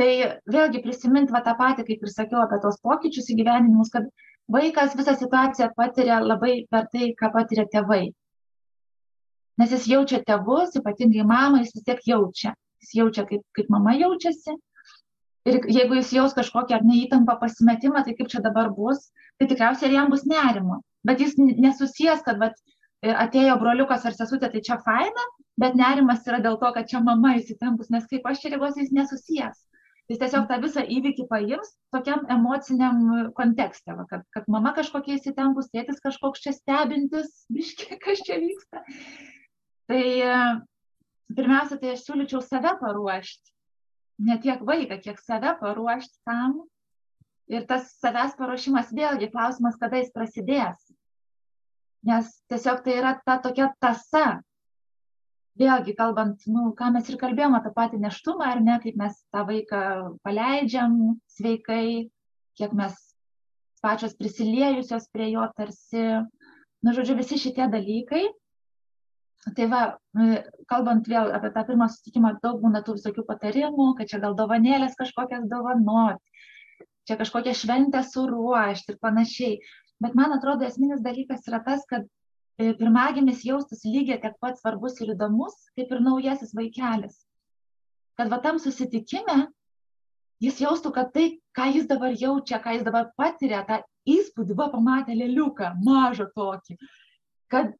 tai vėlgi prisiminti va tą patį, kaip ir sakiau, apie tos pokyčius įgyvenimus, kad vaikas visą situaciją patiria labai per tai, ką patiria tėvai nes jis jaučia tėvus, ypatingai mamą, jis vis tiek jaučia. Jis jaučia, kaip, kaip mama jaučiasi. Ir jeigu jis jaus kažkokią ar neįtampą pasimetimą, tai kaip čia dabar bus, tai tikriausiai ir jam bus nerimo. Bet jis nesusijęs, kad vat, atėjo broliukas ar sesutė, tai čia faina, bet nerimas yra dėl to, kad čia mama įsitempus, nes kaip aš čia reaguosiu, jis nesusijęs. Jis tiesiog tą visą įvykį paims tokiam emociniam kontekste, va, kad, kad mama kažkokia įsitempus, tėtis kažkoks čia stebintis, biški, kas čia vyksta. Tai e, pirmiausia, tai aš siūlyčiau save paruošti. Ne tiek vaiką, kiek save paruošti tam. Ir tas savęs paruošimas vėlgi klausimas, kada jis prasidės. Nes tiesiog tai yra ta tokia tasa. Vėlgi, kalbant, nu, ką mes ir kalbėjome apie patį neštumą, ar ne, kaip mes tą vaiką paleidžiam sveikai, kiek mes pačios prisiliejusios prie jo tarsi, nu, žodžiu, visi šitie dalykai Tai va, kalbant vėl apie tą pirmą susitikimą, daug būna tų visokių patarimų, kad čia gal dovanėlės kažkokias dovanoti, čia kažkokią šventę suruošti ir panašiai. Bet man atrodo, esminis dalykas yra tas, kad e, pirmagimis jaustus lygiai tiek pat svarbus ir įdomus, kaip ir naujasis vaikelis. Kad va tam susitikime jis jaustų, kad tai, ką jis dabar jaučia, ką jis dabar patiria, tą įspūdį, va, pamatė lėliuką, mažą tokį, kad,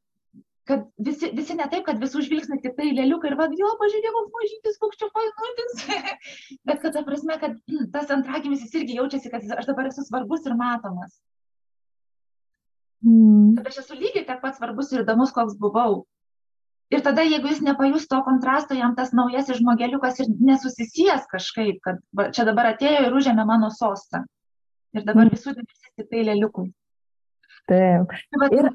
kad visi, visi ne taip, kad visų žvilgsnį tik tai lėliuką ir va, jo, pažiūrėjau, koks mažytis, koks čia fainutis, bet kad ta prasme, kad tas antragimis jis irgi jaučiasi, kad aš dabar esu svarbus ir matomas. Mm. Kad aš esu lygiai tiek pat svarbus ir įdomus, koks buvau. Ir tada, jeigu jis nepajus to kontrasto, jam tas naujasis žmogeliukas ir nesusisies kažkaip, kad va, čia dabar atėjo ir užėmė mano sostą. Ir dabar mm. visų dėmesys tik tai lėliukui. Taip. Tai ir,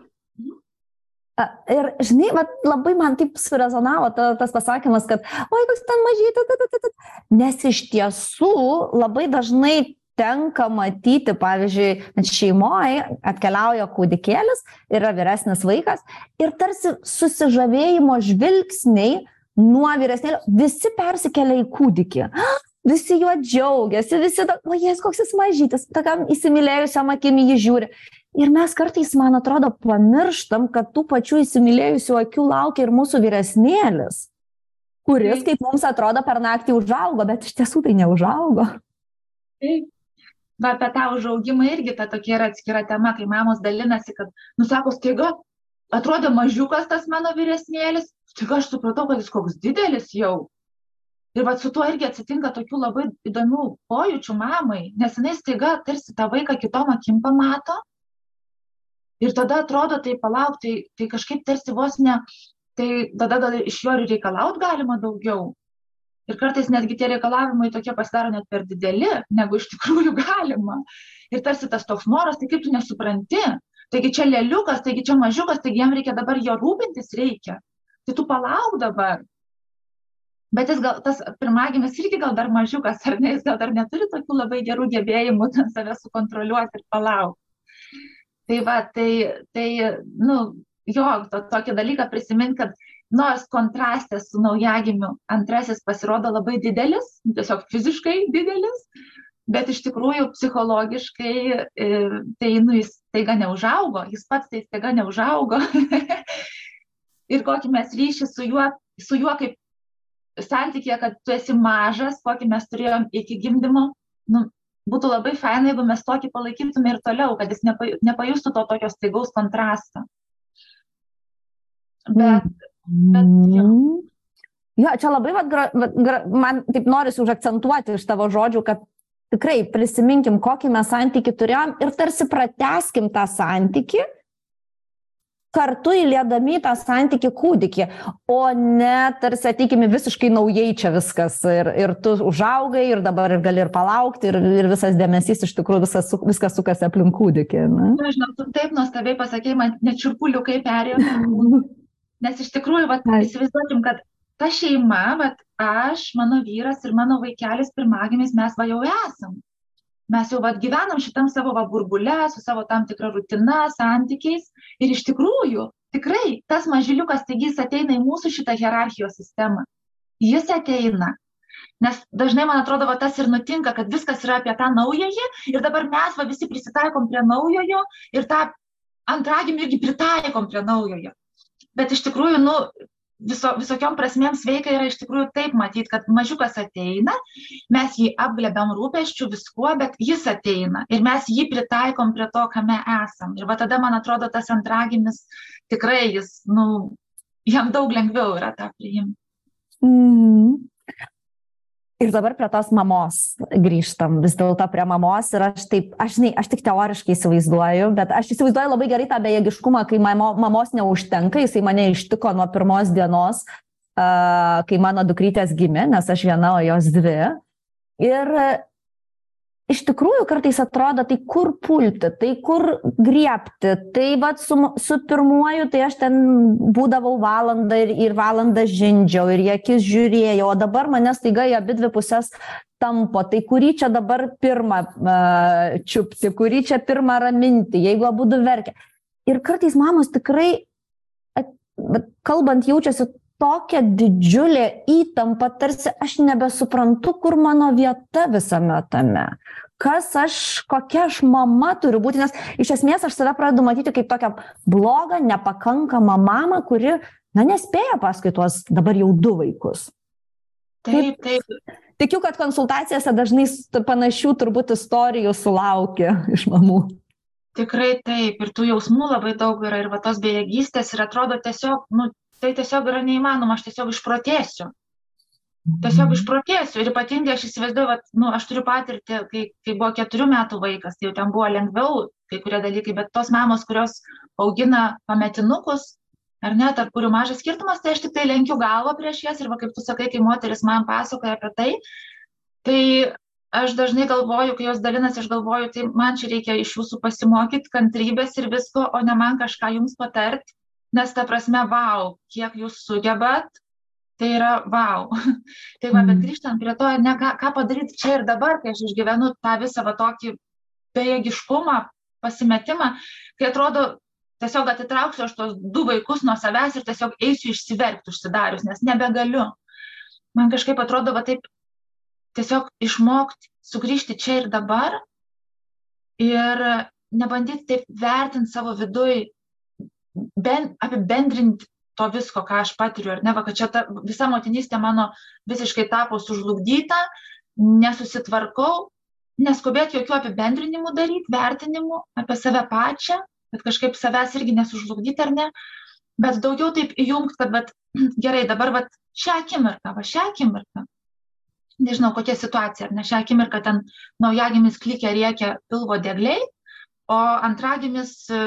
ir žinai, va, labai man taip surezonavo ta, tas pasakymas, kad, oi, koks ten mažytis, nes iš tiesų labai dažnai tenka matyti, pavyzdžiui, šeimoje atkeliauja kūdikėlis, yra vyresnis vaikas ir tarsi susižavėjimo žvilgsniai nuo vyresnėlio visi persikelia į kūdikį. Visi juo džiaugiasi, visi, o jis koks jis mažytis, tokiam įsimylėjusiam akimi jį žiūri. Ir mes kartais, man atrodo, pamirštam, kad tų pačių įsimylėjusių akių laukia ir mūsų vyresnėlis, kuris, kaip mums atrodo, per naktį užaugo, bet iš tiesų tai neužaugo. Taip, va apie tą užaugimą irgi ta tokia yra atskira tema, kai mamos dalinasi, kad, nusako, staiga, atrodo mažiukas tas mano vyresnėlis, staiga aš supratau, kad jis koks didelis jau. Ir va su tuo irgi atsitinka tokių labai įdomių pojūčių mamai, nes jinai staiga tarsi tą vaiką kitom akim pamato. Ir tada atrodo, tai palauk, tai, tai kažkaip tarsi vos ne, tai tada gal iš jo ir reikalaut galima daugiau ir kartais netgi tie reikalavimai tokie pasidaro net per dideli, negu iš tikrųjų galima. Ir tarsi tas toks noras, tai kaip tu nesupranti, taigi čia lėliukas, taigi čia mažiukas, taigi jam reikia dabar jo rūpintis reikia. Tai tu palauk dabar. Bet jis gal, tas pirmagimis irgi gal dar mažiukas, ar ne, jis gal dar neturi tokių labai gerų gebėjimų ten save sukontroliuoti ir palaukti. Tai va, tai, tai, nu, jo, to, tokį dalyką prisimint, kad nors kontrastas su naujagimiu antrasis pasirodo labai didelis, tiesiog fiziškai didelis, bet iš tikrųjų psichologiškai e, tai nu, jis taiga neužaugo, jis pats tai taiga neužaugo. ir kokį mes ryšį su juo, su juo kaip santykė, kad tu esi mažas, kokį mes turėjom iki gimdymo, nu, būtų labai faina, jeigu mes tokį palaikytume ir toliau, kad jis nepajustų to tokio staigaus kontrasto. Bet. Bet, jo. Mhm. jo, čia labai, vat, gra, gra, man taip norisi užakcentuoti iš tavo žodžių, kad tikrai prisiminkim, kokį mes santyki turėjom ir tarsi prateskim tą santyki, kartu įlėdami tą santyki kūdikį, o ne tarsi ateikime visiškai naujai čia viskas ir, ir tu užaugai ir dabar ir gali ir palaukti ir, ir visas dėmesys iš tikrųjų viskas, viskas sukasi aplink kūdikį. Na, žinau, tu taip nuostabiai pasakėjai, man net čirpuliukai perėjo. Nes iš tikrųjų, vat, įsivaizduokim, kad ta šeima, vat, aš, mano vyras ir mano vaikelis pirmagimis mes va jau esam. Mes jau vat, gyvenam šitam savo va, burbule, su savo tam tikra rutina, santykiais. Ir iš tikrųjų, tikrai, tas mažyliukas, taigi jis ateina į mūsų šitą hierarchijos sistemą. Jis ateina. Nes dažnai, man atrodo, va, tas ir nutinka, kad viskas yra apie tą naująjį ir dabar mes va, visi prisitaikom prie naujojo ir tą antragimį irgi pritaikom prie naujojo bet iš tikrųjų, nu, viso, visokiom prasmėm sveika yra iš tikrųjų taip matyti, kad mažiukas ateina, mes jį apglėbiam rūpeščių viskuo, bet jis ateina ir mes jį pritaikom prie to, kame esam. Ir va tada, man atrodo, tas antragimis tikrai jis, nu, jam daug lengviau yra tą priimti. Mm. Ir dabar prie tos mamos grįžtam, vis dėlto prie mamos ir aš taip, aš žinai, aš tik teoriškai įsivaizduoju, bet aš įsivaizduoju labai gerai tą bejėgiškumą, kai mamo, mamos neužtenka, jisai mane ištiko nuo pirmos dienos, uh, kai mano dukrytės gimė, nes aš viena, o jos dvi. Ir iš tikrųjų kartais atrodo, tai kur pulti, tai kur griepti, tai vad su, su pirmuoju, tai aš ten būdavau valandą ir, ir valandą žindžiau ir jie akis žiūrėjau, o dabar manęs taiga į abi dvi pusės tampo, tai kurį čia dabar pirmą uh, čiupti, kurį čia pirmą raminti, jeigu abu du verkia. Ir kartais mamos tikrai, at, kalbant, jaučiasi tokia didžiulė įtampa, tarsi aš nebesuprantu, kur mano vieta visame tame. Kas aš, kokia aš mama turiu būti, nes iš esmės aš save pradedu matyti kaip tokią blogą, nepakankamą mamą, kuri, na, nespėja paskui tuos dabar jau du vaikus. Taip, taip. tikiu, kad konsultacijose dažnai panašių turbūt istorijų sulaukia iš mamų. Tikrai taip, ir tų jausmų labai daug yra, ir va tos bejėgystės, ir atrodo tiesiog, nu, tai tiesiog yra neįmanoma, aš tiesiog išprotėsiu. Tiesiog Mhm. išprotėsiu ir ypatingai aš įsivaizduoju, kad, nu, aš turiu patirtį, kai, kai buvo keturių metų vaikas, tai jau ten buvo lengviau kai kurie dalykai, bet tos mamos, kurios augina pametinukus, ar ne, tarp kurių mažas skirtumas, tai aš tik tai lenkiu galvą prieš jas ir va kaip tu sakai, kai moteris man pasakoja apie tai, tai aš dažnai galvoju, kai jos dalinasi, aš galvoju, tai man čia reikia iš jūsų pasimokyti kantrybės ir visko, o ne man kažką jums patart, nes ta prasme, wow, kiek jūs sugebat, tai yra wow. tai va, bet Mhm. grįžtant prie to, ne, ką, ką padaryti čia ir dabar, kai aš išgyvenu tą visą va tokį bejėgiškumą, pasimetimą, kai atrodo, tiesiog atitrauksiu aš tos du vaikus nuo savęs ir tiesiog eisiu išsiverkti užsidarius, nes nebegaliu. Man kažkaip atrodo, va taip, tiesiog išmokti sugrįžti čia ir dabar ir nebandyti taip vertinti savo viduj, ben, apibendrinti to visko, ką aš patiriu, ar ne, va, kad čia ta, visa motinystė mano visiškai tapo sužlugdyta, nesusitvarkau, neskubėti jokių apibendrinimų daryti, vertinimų apie save pačią, kad kažkaip savęs irgi nesužlugdyti ar ne, bet daugiau taip įjungti, kad vat, gerai, dabar vat, šią akimirką, va šią akimirką, nežinau kokia situacija, ar ne šią akimirką ten naujagimis klikė rėkia pilvo degliai, o antragimis e,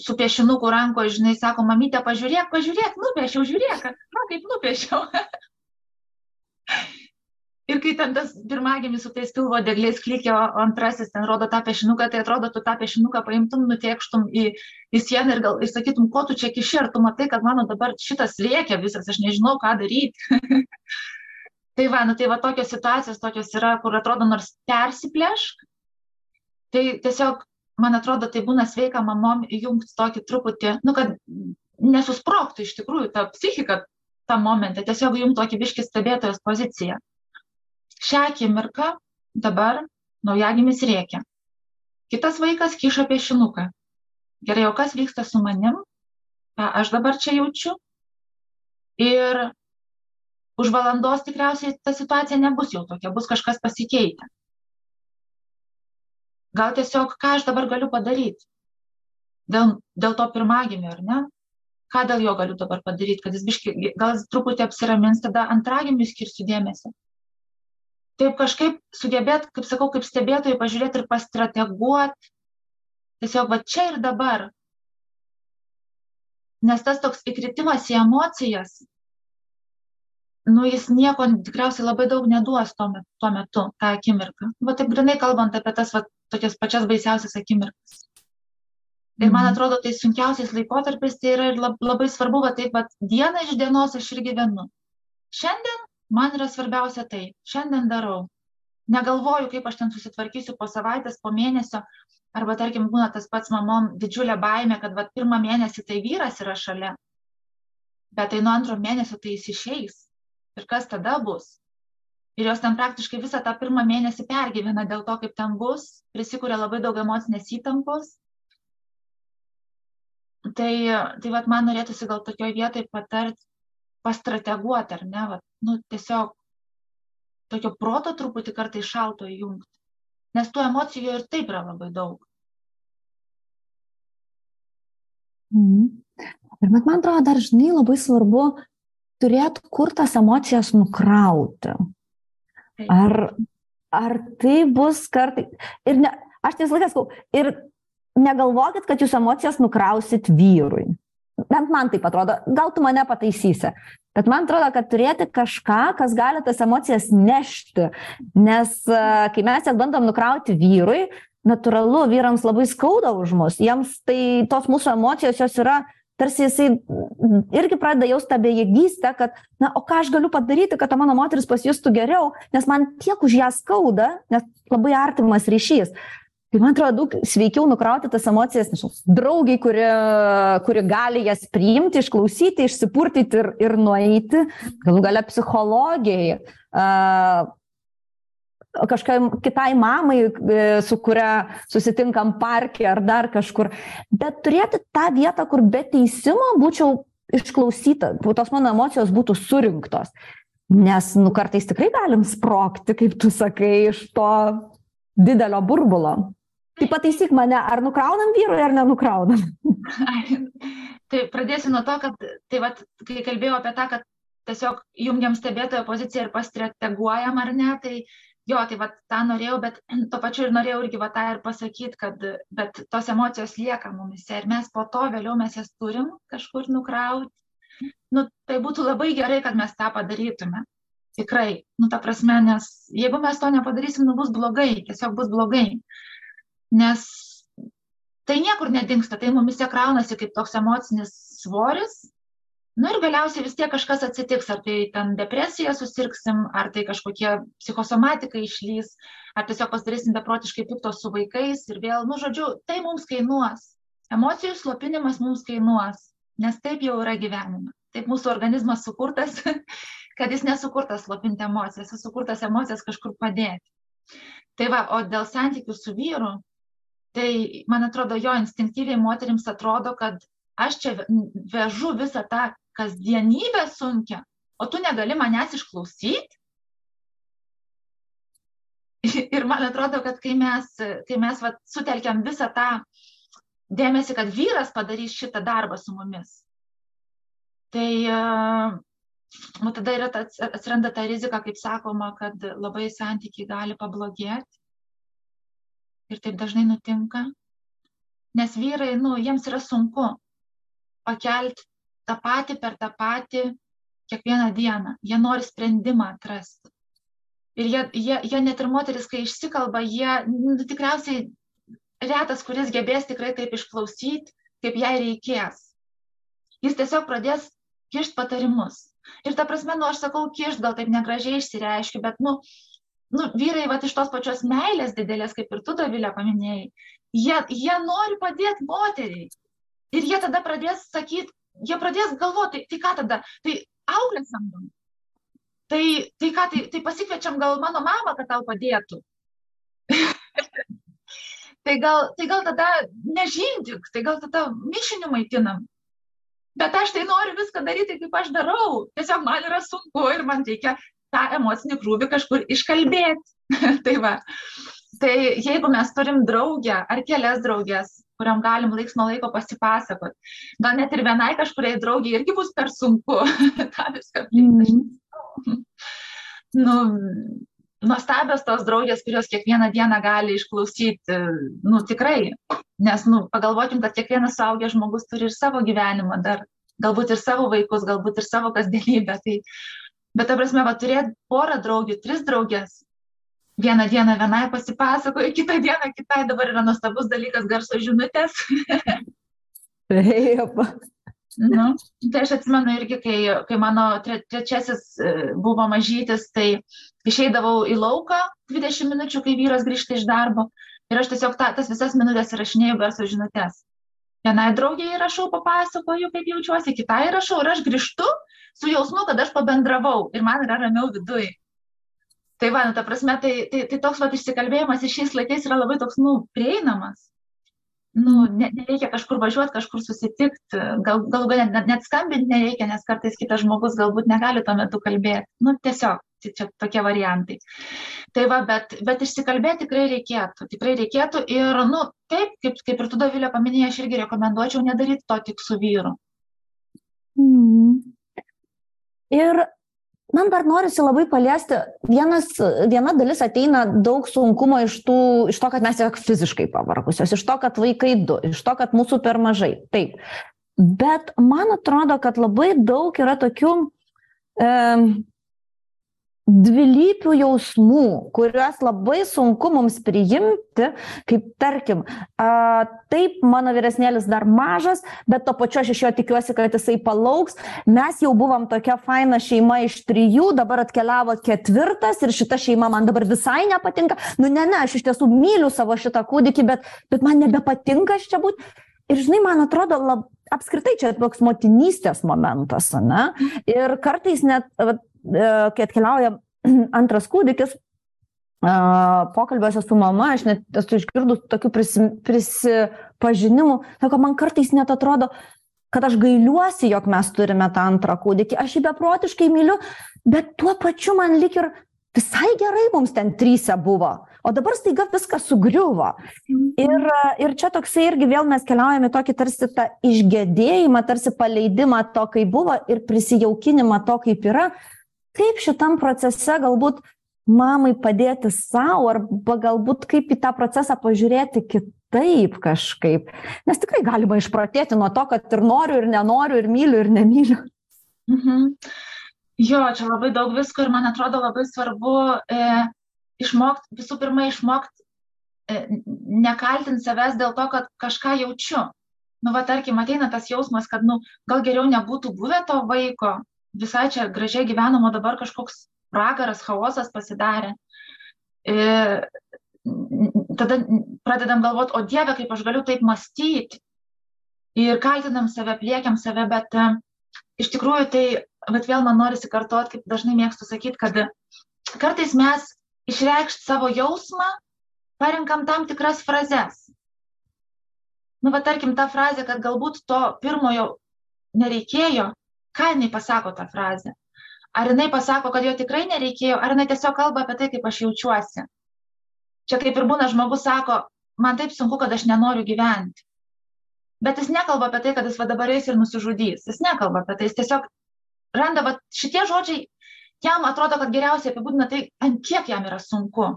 su piešinuku rankoje, žinai, sako, mamytė, pažiūrėk, pažiūrėk, nupiešiau, žiūrėk, va kaip nupiešiau. Ir kai ten tas pirmagimis su tais pilvo degliais klikė, o antrasis ten rodo tą piešinuką, tai atrodo, tu tą piešinuką paimtum, nutiekštum į, į sieną ir gal ir sakytum, ko tu čia kiši, ar tu matai, kad mano dabar šitas lėkia visas, aš nežinau, ką daryti. tai va, nu tai va tokios situacijos tokios yra, kur atrodo nors persiplėšk, tai tiesiog, man atrodo, tai būna sveika mamom įjungti tokį truputį, nu kad nesusproktų iš tikrųjų ta psichika tam momente, tiesiog jums tokį biškį stebėtojos poziciją šią akimirką dabar naujagimis rėkia. Kitas vaikas kiša piešinuką. Gerai, o kas vyksta su manim? Ką aš dabar čia jaučiu? Ir už valandos tikriausiai ta situacija nebus jau tokia, bus kažkas pasikeitę. Gal tiesiog, ką aš dabar galiu padaryti? Dėl, dėl to pirmagimio, ar ne? Ką dėl jo galiu dabar padaryti, kad jis biški, gal jis truputį apsiramins, tada antragimiui skirsiu dėmesį taip kažkaip sugebėt, kaip sakau, kaip stebėtojai pažiūrėti ir pastrateguoti, tiesiog va čia ir dabar. Nes tas toks įkritimas į emocijas, nu jis nieko tikriausiai labai daug neduos tuo metu, tuo metu tą akimirką. Va taip grinai kalbant apie tas va, tokias pačias baisiausias akimirkas. Ir man atrodo, tai sunkiausias laikotarpis tai yra ir labai svarbu, va taip, va dieną iš dienos aš ir gyvenu. Šiandien man yra svarbiausia tai, šiandien darau. Negalvoju, kaip aš ten susitvarkysiu po savaitės, po mėnesio, arba tarkim būna tas pats mamom didžiulė baime, kad va, pirmą mėnesį tai vyras yra šalia, bet tai nuo antro mėnesio tai jis išeis. Ir kas tada bus? Ir jos ten praktiškai visą tą pirmą mėnesį pergyvena dėl to, kaip ten bus, prisikūrė labai daug emocinės įtampos. Tai, tai vat, man norėtųsi gal tokioje vietoje patarti, pastrateguoti, ar ne, vat, nu, tiesiog tokio proto truputį kartai šalto įjungti. Nes tų emocijų ir taip yra labai daug. Mhm. Ir bet man atrodo, dar žinai labai svarbu turėti, kur tas emocijas nukrauti. Ar, ar tai bus kartai. Ir ne, aš tiesą laiką sakau, ir negalvokit, kad jūs emocijas nukrausit vyrui. Bent man taip atrodo, gal tu mane pataisysi. Bet man atrodo, kad turėti kažką, kas gali tas emocijas nešti. Nes e, kai mes jas bandom nukrauti vyrui, natūralu, vyrams labai skauda už mus. Jiems tai tos mūsų emocijos jos yra, tarsi jisai irgi pradeda jausti tą bejėgystę, kad, na, o ką aš galiu padaryti, kad ta mano moteris pasijustų geriau, nes man tiek už ją skauda, nes labai artimas ryšys. Tai man atrodo, daug sveikiau nukrauti tas emocijas, nežinau, draugiai, kuri, kuri gali jas priimti, išklausyti, išsipurtyti ir, ir nueiti, galų gale psichologijai, uh, kažkam kitai mamai, e, su kuria susitinkam parke ar dar kažkur. Bet turėti tą vietą, kur be teisimo būčiau išklausyta, tos mano emocijos būtų surinktos. Nes, nu, kartais tikrai galim sprokti, kaip tu sakai, iš to didelio burbulo. Tai pataisyk mane, ar nukraunam vyrui, ar nenukraunam. tai pradėsiu nuo to, kad, tai vat, kai kalbėjau apie tą, kad tiesiog jungiam stebėtojo poziciją ir pastrateguojam ar ne, tai jo, tai vat tą norėjau, bet to pačiu ir norėjau irgi vat tą ir pasakyti, kad bet tos emocijos lieka mumise ir mes po to vėliau mes jas turim kažkur nukrauti. Nu, tai būtų labai gerai, kad mes tą padarytume. Tikrai, nu ta prasme, nes jeigu mes to nepadarysim, nu bus blogai, tiesiog bus blogai nes tai niekur nedingsta, tai mumise kraunasi kaip toks emocinis svoris. Nu ir galiausiai vis tiek kažkas atsitiks, ar tai ten depresija susirgsim, ar tai kažkokie psichosomatika išlys, ar tiesiog pasidarysim beprotiškai piktos su vaikais ir vėl, nu žodžiu, tai mums kainuos. Emocijų slopinimas mums kainuos, nes taip jau yra gyvenime. Taip mūsų organizmas sukurtas, kad jis nesukurtas slopinti emocijas, jis sukurtas emocijas kažkur padėti. Tai va, o dėl santykių su vyru, tai man atrodo jo instinktyviai moterims atrodo, kad aš čia vežu visą tą kasdienybę sunkia, o tu negali manęs išklausyti. Ir man atrodo, kad kai mes, kai mes vat, sutelkiam visą tą dėmesį, kad vyras padarys šitą darbą su mumis, tai nu, tada yra atsiranda ta rizika, kaip sakoma, kad labai santykiai gali pablogėti ir taip dažnai nutinka, nes vyrai, nu, jiems yra sunku pakelti tą patį per tą patį kiekvieną dieną. Jie nori sprendimą atrasti. Ir jie, jie, jie net ir moteris, kai išsikalba, jie nu, tikriausiai retas, kuris gebės tikrai taip išklausyti, kaip jai reikės. Jis tiesiog pradės kišt patarimus. Ir ta prasme, nu, aš sakau, kišt gal taip negražiai išsireiškiu, bet, nu, nu, vyrai vat, iš tos pačios meilės didelės, kaip ir tu, Davilė, paminėjai, jie, jie nori padėti moteriai. Ir jie tada pradės sakyti, jie pradės galvoti, tai, ką tada, tai auklę samdom. Tai, tai ką, tai, tai pasikviečiam gal mano mamą, kad tau padėtų. tai, gal, tai gal tada nežindik, tai gal tada mišiniu maitinam. Bet aš tai noriu viską daryti, kaip aš darau. Tiesiog man yra sunku ir man reikia tą emocinį krūvį kažkur iškalbėti. tai va. Tai jeigu mes turim draugę ar kelias draugės, kuriam galim laiks nuo laiko pasipasakot, gal net ir vienai kažkuriai draugiai irgi bus per sunku tą viską priimti. Mm. nu, nuostabios tos draugės, kurios kiekvieną dieną gali išklausyti, nu tikrai, nes, nu, pagalvokim, kad kiekvienas suaugęs žmogus turi ir savo gyvenimą dar, galbūt ir savo vaikus, galbūt ir savo kasdienybę, tai Bet, ta prasme, va, turėti porą draugių, tris draugės. Vieną dieną vienai pasipasakoju, kitą dieną kitai dabar yra nuostabus dalykas garso žinutės. Taip. nu, tai aš atsimenu irgi, kai, kai mano tre, trečiasis e, buvo mažytis, tai išeidavau į lauką 20 minučių, kai vyras grįžta iš darbo ir aš tiesiog ta, tas visas minutės įrašinėjau garso žinutės. Vienai draugiai rašau, papasakoju, kaip jaučiuosi, kitai rašau ir aš grįžtu su jausmu, kad aš pabendravau ir man yra ramiau viduj. Tai va, nu, ta prasme, tai, tai, tai toks va išsikalbėjimas iš šiais laikais yra labai toks, nu, prieinamas. Nu, ne, nereikia kažkur važiuoti, kažkur susitikti, gal, galų gal net, net skambinti nereikia, nes kartais kitas žmogus galbūt negali tuo metu kalbėti. Nu, tiesiog, tai čia tokie variantai. Tai va, bet, bet išsikalbėti tikrai reikėtų, tikrai reikėtų ir, nu, taip, kaip, kaip ir tu, Davilė, paminėjai, aš irgi rekomenduočiau nedaryti to tik su vyru. Mm. Ir man dar norisi labai paliesti, vienas, viena dalis ateina daug sunkumo iš, tų, iš to, kad mes tiesiog fiziškai pavargusios, iš to, kad vaikai du, iš to, kad mūsų per mažai. Taip. Bet man atrodo, kad labai daug yra tokių e, dvilypių jausmų, kuriuos labai sunku mums priimti, kaip tarkim, a, taip, mano vyresnėlis dar mažas, bet to pačiu aš iš jo tikiuosi, kad jisai palauks. Mes jau buvom tokia faina šeima iš trijų, dabar atkeliavo ketvirtas ir šita šeima man dabar visai nepatinka. Nu, ne, ne, aš iš tiesų myliu savo šitą kūdikį, bet, bet man nebepatinka čia būti. Ir žinai, man atrodo, lab, apskritai čia toks motinystės momentas, ne? Ir kartais net, kai atkeliauja antras kūdikis, pokalbiuose su mama, aš net esu išgirdus tokių prisi, prisipažinimų, sako, man kartais net atrodo, kad aš gailiuosi, jog mes turime tą antrą kūdikį, aš jį beprotiškai myliu, bet tuo pačiu man lik ir visai gerai mums ten trysia buvo, o dabar staiga viskas sugriuvo. Ir, ir čia toksai irgi vėl mes keliaujame tokį tarsi tą išgėdėjimą, tarsi paleidimą to, kaip buvo ir prisijaukinimą to, kaip yra. Kaip šitam procese galbūt mamai padėti savo arba galbūt kaip į tą procesą pažiūrėti kitaip kažkaip. Nes tikrai galima išpratėti nuo to, kad ir noriu, ir nenoriu, ir myliu, ir nemyliu. Mhm. Jo, čia labai daug visko ir man atrodo labai svarbu e, išmokti, visų pirma, išmokti e, nekaltinti savęs dėl to, kad kažką jaučiu. Nu, va, tarkim, ateina tas jausmas, kad, nu, gal geriau nebūtų buvę to vaiko, visai čia gražiai gyvenamo dabar kažkoks pragaras, chaosas pasidarė. Ir tada pradedam galvoti, o Dieve, kaip aš galiu taip mąstyti. Ir kaltinam save, pliekiam save, bet uh, iš tikrųjų tai, bet vėl man norisi kartuoti, kaip dažnai mėgstu sakyti, kad kartais mes išreikšti savo jausmą parinkam tam tikras frazes. Nu, va, tarkim, ta frazė, kad galbūt to pirmojo nereikėjo, ką jinai pasako tą frazę ar jinai pasako, kad jo tikrai nereikėjo, ar jinai tiesiog kalba apie tai, kaip aš jaučiuosi. Čia kaip ir būna žmogus sako, man taip sunku, kad aš nenoriu gyventi. Bet jis nekalba apie tai, kad jis va dabar eis ir nusižudys. Jis nekalba apie tai, jis tiesiog randa, va šitie žodžiai, jam atrodo, kad geriausiai apibūdina tai, ant kiek jam yra sunku.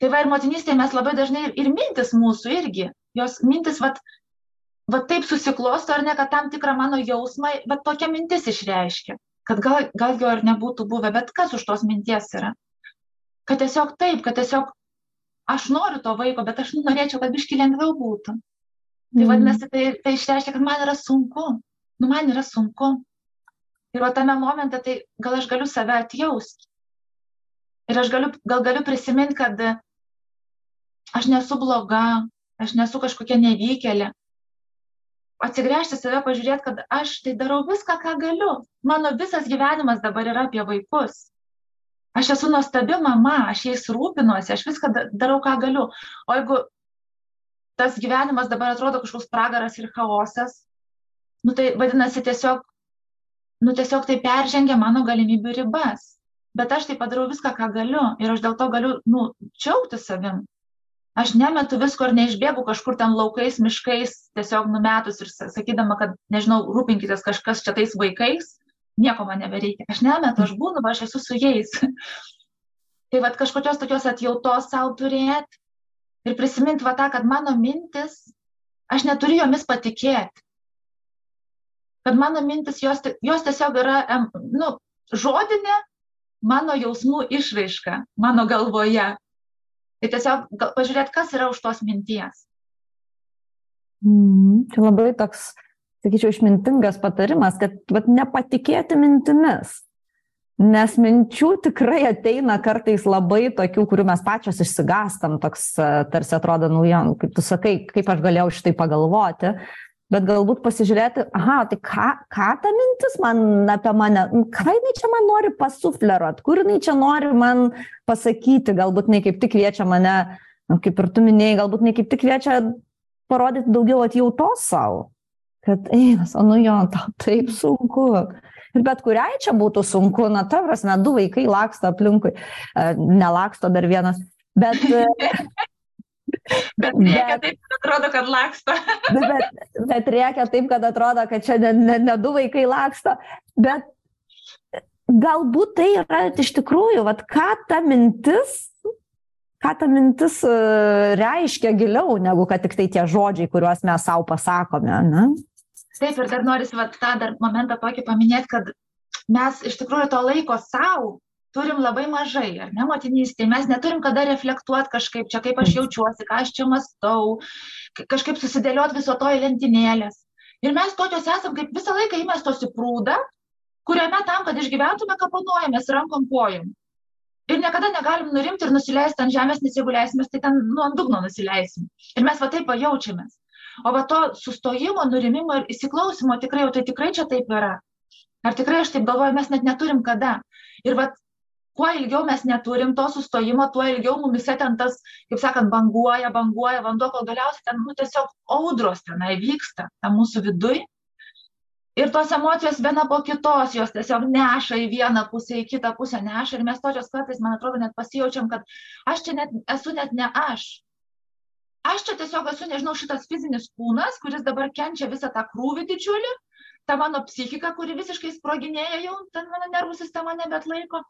Tai va ir motinystėje mes labai dažnai ir, ir mintis mūsų irgi, jos mintis, va, va taip susiklosto ar ne, kad tam tikrą mano jausmą, va tokia mintis išreiškia kad gal, gal jo ir nebūtų buvę, bet kas už tos minties yra. Kad tiesiog taip, kad tiesiog aš noriu to vaiko, bet aš norėčiau, kad biški lengviau būtų. Tai mm. vadinasi, tai, tai išreiškia, kad man yra sunku. Nu, man yra sunku. Ir o tame momente, tai gal aš galiu save atjausti. Ir aš galiu, gal galiu prisiminti, kad aš nesu bloga, aš nesu kažkokia nevykėlė, atsigręžti save, pažiūrėti, kad aš tai darau viską, ką galiu. Mano visas gyvenimas dabar yra apie vaikus. Aš esu nuostabi mama, aš jais rūpinuosi, aš viską darau, ką galiu. O jeigu tas gyvenimas dabar atrodo kažkoks pragaras ir chaosas, nu tai vadinasi tiesiog, nu tiesiog tai peržengia mano galimybių ribas. Bet aš tai padarau viską, ką galiu ir aš dėl to galiu, nu, džiaugti savim aš nemetu visko ir neišbėgu kažkur ten laukais, miškais, tiesiog numetus ir sakydama, kad, nežinau, rūpinkitės kažkas čia tais vaikais, nieko man nebereikia. Aš nemetu, aš būnu, aš esu su jais. tai vad kažkokios tokios atjautos savo turėti ir prisiminti va tą, kad mano mintis, aš neturiu jomis patikėti. Kad mano mintis, jos, jos tiesiog yra, nu, žodinė mano jausmų išraiška mano galvoje. Tai tiesiog pažiūrėti, kas yra už tos minties. Mm, čia labai toks, sakyčiau, išmintingas patarimas, kad vat, nepatikėti mintimis. Nes minčių tikrai ateina kartais labai tokių, kurių mes pačios išsigastam, toks tarsi atrodo, nu, jau, kaip tu sakai, kaip aš galėjau šitai pagalvoti, bet galbūt pasižiūrėti, aha, tai ką, ką ta mintis man apie mane, nu, ką jinai čia man nori pasufleruot, kur jinai čia nori man pasakyti, galbūt jinai kaip tik kviečia mane, nu, kaip ir tu minėjai, galbūt jinai kaip tik kviečia parodyti daugiau atjautos savo, kad, einas, o nu jo, tau taip sunku. Ir bet kuriai čia būtų sunku, na, ta prasme, du vaikai laksto aplinkui, e, nelaksto dar vienas, bet Bet reikia taip, kad atrodo, kad laksto. bet, bet reikia taip, kad atrodo, kad čia ne, ne, ne du vaikai laksto. Bet galbūt tai yra iš tikrųjų, vat, ką ta mintis, ką ta mintis uh, reiškia giliau, negu kad tik tai tie žodžiai, kuriuos mes savo pasakome. Ne? Taip, ir dar vat, tą dar momentą tokį paminėti, kad mes iš tikrųjų to laiko savo turim labai mažai, ar ne, motinystėje. Mes neturim kada reflektuoti kažkaip, čia kaip aš jaučiuosi, ką aš čia mastau, kažkaip susidėlioti viso to į lentynėlės. Ir mes tokios esam, kaip visą laiką įmestos į prūdą, kuriame tam, kad išgyventume, kaponuojamės rankom kojom. Ir niekada negalim nurimti ir nusileisti ant žemės, nes jeigu leisimės, tai ten nu, ant dugno nusileisim. Ir mes va taip pajaučiamės. O va to sustojimo, nurimimo ir įsiklausimo tikrai, jau tai tikrai čia taip yra. Ar tikrai aš taip galvoju, mes net neturim kada. Ir va kuo ilgiau mes neturim to sustojimo, tuo ilgiau mumise ten tas, kaip sakant, banguoja, banguoja vanduo, kol galiausiai ten, nu, tiesiog audros tenai vyksta, ten mūsų viduj. Ir tos emocijos viena po kitos, jos tiesiog neša į vieną pusę, į kitą pusę neša. Ir mes točios kartais, man atrodo, net pasijaučiam, kad aš čia net esu net ne aš. Aš čia tiesiog esu, nežinau, šitas fizinis kūnas, kuris dabar kenčia visą tą krūvį didžiulį, ta mano psichika, kuri visiškai sproginėja jau, ten mano nervų sistema nebet laiko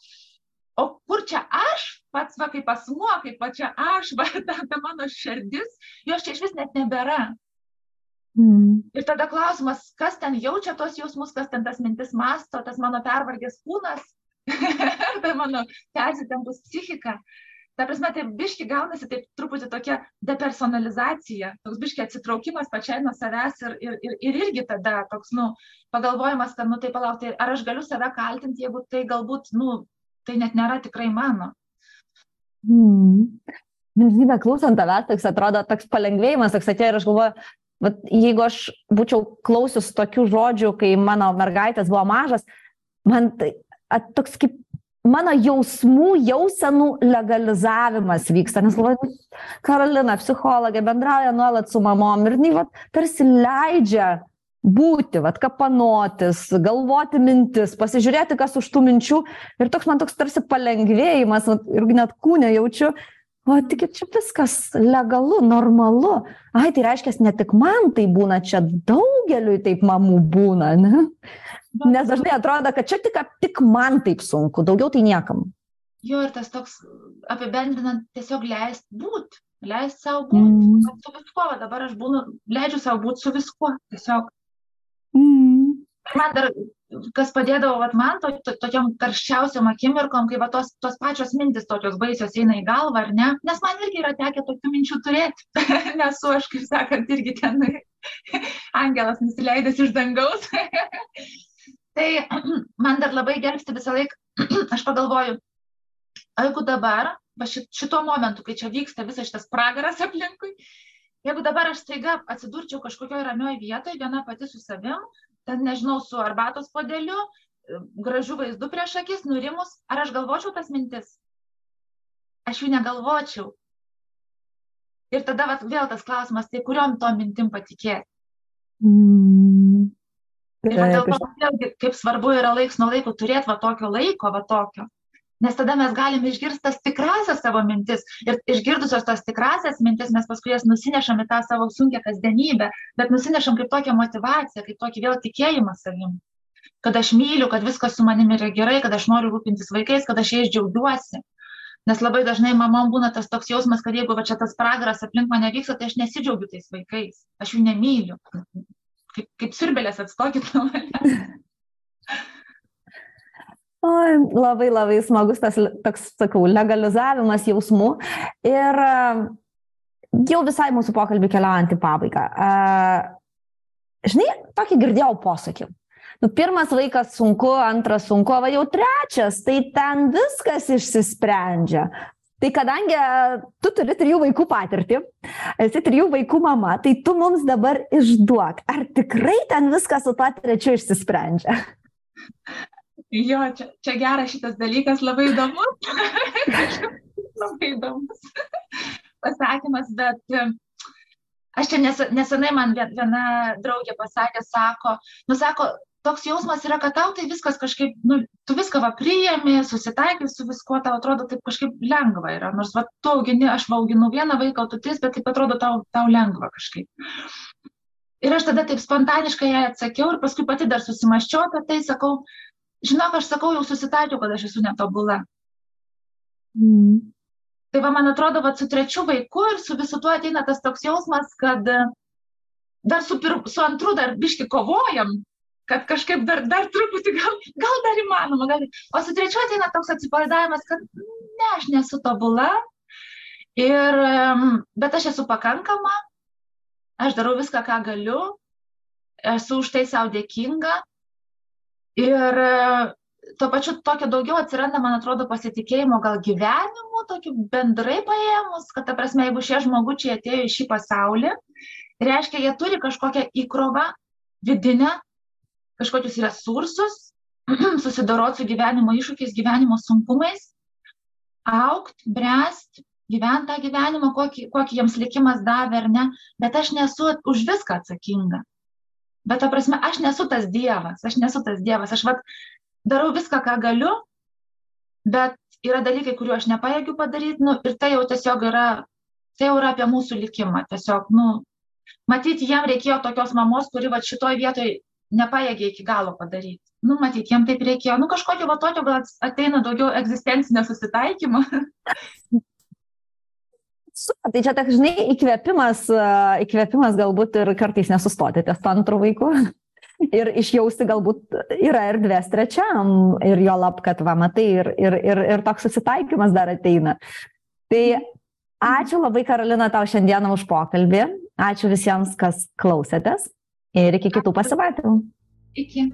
o kur čia aš pats va kaip asmuo kaip va čia aš va ta, ta mano širdis jos čia išvis net nebėra Mm. Ir tada klausimas, kas ten jaučia tos jausmus, kas ten tas mintis masto, tas mano pervargęs kūnas, tai mano persitempus psichika. Ta prasme, tai biški gaunasi taip truputį tokia depersonalizacija, toks biški atsitraukimas pačiai nuo savęs ir, ir, ir, ir irgi tada toks, nu, pagalvojimas, kad, nu, tai palaukti, ar aš galiu save kaltinti, jeigu tai galbūt, nu, tai net nėra tikrai mano. Hmm. Žinai, klausant tavęs, toks atrodo toks palengvėjimas, toks atėjo ir aš galvoju, bet jeigu aš būčiau klausius tokių žodžių, kai mano mergaitės buvo mažas, man tai at, toks kaip mano jausmų, jausenų legalizavimas vyksta, nes galvoju, Karolina, psichologė, bendrauja nuolat su mamom ir jinai tarsi leidžia būti, vad kapanotis, galvoti mintis, pasižiūrėti, kas už tų minčių. Ir toks man toks tarsi palengvėjimas, ir net kūnė jaučiu, o tik čia viskas legalu, normalu. Ai, tai reiškia, ne tik man tai būna, čia daugeliui taip mamų būna, ne? Nes dažnai atrodo, kad čia tik, tik man taip sunku, daugiau tai niekam. Jo, ir tas toks apibendrinant, tiesiog leist būt, leist savo būti. Mm. Su viskuo, dabar aš būnu, leidžiu savo būti su viskuo, tiesiog. Mm. Man dar, kas padėdavo, vat, man to, to, tokiam karščiausiam akimirkom, kai va, tos, tos pačios mintis tokios baisios eina į galvą, ar ne? Nes man irgi yra tekę tokių minčių turėti. Nesu aš, kaip sakant, irgi ten angelas nusileidęs iš dangaus. tai man dar labai gelbsti visą laiką, aš pagalvoju, jeigu dabar, va šituo momentu, kai čia vyksta visas šitas pragaras aplinkui, jeigu dabar aš staiga atsidurčiau kažkokioj ramioj vietoj, viena pati su savim, ten nežinau, su arbatos podeliu, gražių vaizdų prieš akis, nurimus, ar aš galvočiau tas mintis? Aš jų negalvočiau. Ir tada vat, vėl tas klausimas, tai kuriuom to mintim patikėti? Mm. Ir dėl to, vėlgi, kaip svarbu yra laiks nuo laiko turėti va tokio laiko, va tokio nes tada mes galim išgirst tas tikrasias savo mintis ir išgirdusios tas tikrasias mintis mes paskui jas nusinešam į tą savo sunkią kasdienybę bet nusinešam kaip tokią motyvaciją kaip tokį vėl tikėjimą savim. Kad aš myliu kad viskas su manimi yra gerai kad aš noriu rūpintis vaikais kad aš jais džiaugiuosi. Nes labai dažnai mamom būna tas toks jausmas kad jeigu va čia tas pragaras aplink mane vyksta tai aš nesidžiaugiu tais vaikais. Aš jų nemyliu. Kaip kaip siurbėlės atstokit nuo manęs Oi, labai labai smagus tas, toks, sakau, legalizavimas jausmų. Ir jau visai mūsų pokalbį keliaujant į pabaigą. Žinai, tokį girdėjau posakį. Nu, pirmas vaikas sunku, antras sunku, o jau trečias, tai ten viskas išsisprendžia. Tai kadangi tu turi trijų vaikų patirtį, esi trijų vaikų mama, tai tu mums dabar išduok, ar tikrai ten viskas su tuo trečiu išsisprendžia? Jo, čia, čia geras šitas dalykas, labai įdomus. labai įdomus pasakymas, bet aš čia nes, nesenai man viena draugė pasakė, sako, nu sako, toks jausmas yra, kad tau tai viskas kažkaip, nu, tu viską va priėmė, susitaikai su viskuo, tau atrodo taip kažkaip lengva yra. Nors va tu augini, aš auginu vieną vaiką, tu tris, bet taip atrodo tau, tau lengva kažkaip. Ir aš tada taip spontaniškai ją atsakiau ir paskui pati dar susimaščiau apie tai, sakau, žinok, aš sakau, jau susitaikiau, kad aš esu netobula. Mm. Tai va, man atrodo, va, su trečiu vaiku ir su visu tuo ateina tas toks jausmas, kad dar su, pir, su antru dar biški kovojam, kad kažkaip dar, dar truputį, gal, gal dar įmanoma, gal. O su trečiu ateina toks atsipalaidavimas, kad ne, aš nesu tobula, ir, bet aš esu pakankama, aš darau viską, ką galiu, esu už tai savo dėkinga ir tuo pačiu tokio daugiau atsiranda, man atrodo, pasitikėjimo gal gyvenimu, tokiu bendrai paėmus, kad, ta prasme, jeigu šie žmogučiai atėjo į šį pasaulį, reiškia, jie turi kažkokią įkrovą vidinę, kažkokius resursus, susidoroti su gyvenimo iššūkiais, gyvenimo sunkumais. aukt, bręst, gyventi tą gyvenimą, kokį, kokį jiems likimas davė ar ne, bet aš nesu už viską atsakinga. Bet ta prasme, aš nesu tas Dievas, aš nesu tas Dievas, aš vat, darau viską, ką galiu, bet yra dalykai, kuriuo aš nepajėgiu padaryti, nu, ir tai jau tiesiog yra, tai jau yra apie mūsų likimą, tiesiog, nu, matyti, jam reikėjo tokios mamos, kuri va šitoj vietoj nepajėgė iki galo padaryti. Nu, matyt, jam taip reikėjo. Nu, kažkokio va tokio gal ateina daugiau egzistencinio susitaikymo. Super, tai čia, tak, žinai, įkvėpimas, įkvėpimas galbūt ir kartais nesustoti ties to antrų vaikų. Ir išjausti galbūt yra erdvės trečiam ir jo lab, kad va, matai, ir, ir, ir, ir toks susitaikymas dar ateina. Tai ačiū labai, Karolina, tau šiandieną už pokalbį. Ačiū visiems, kas klausėtės. Ir iki kitų pasimatymų. Iki.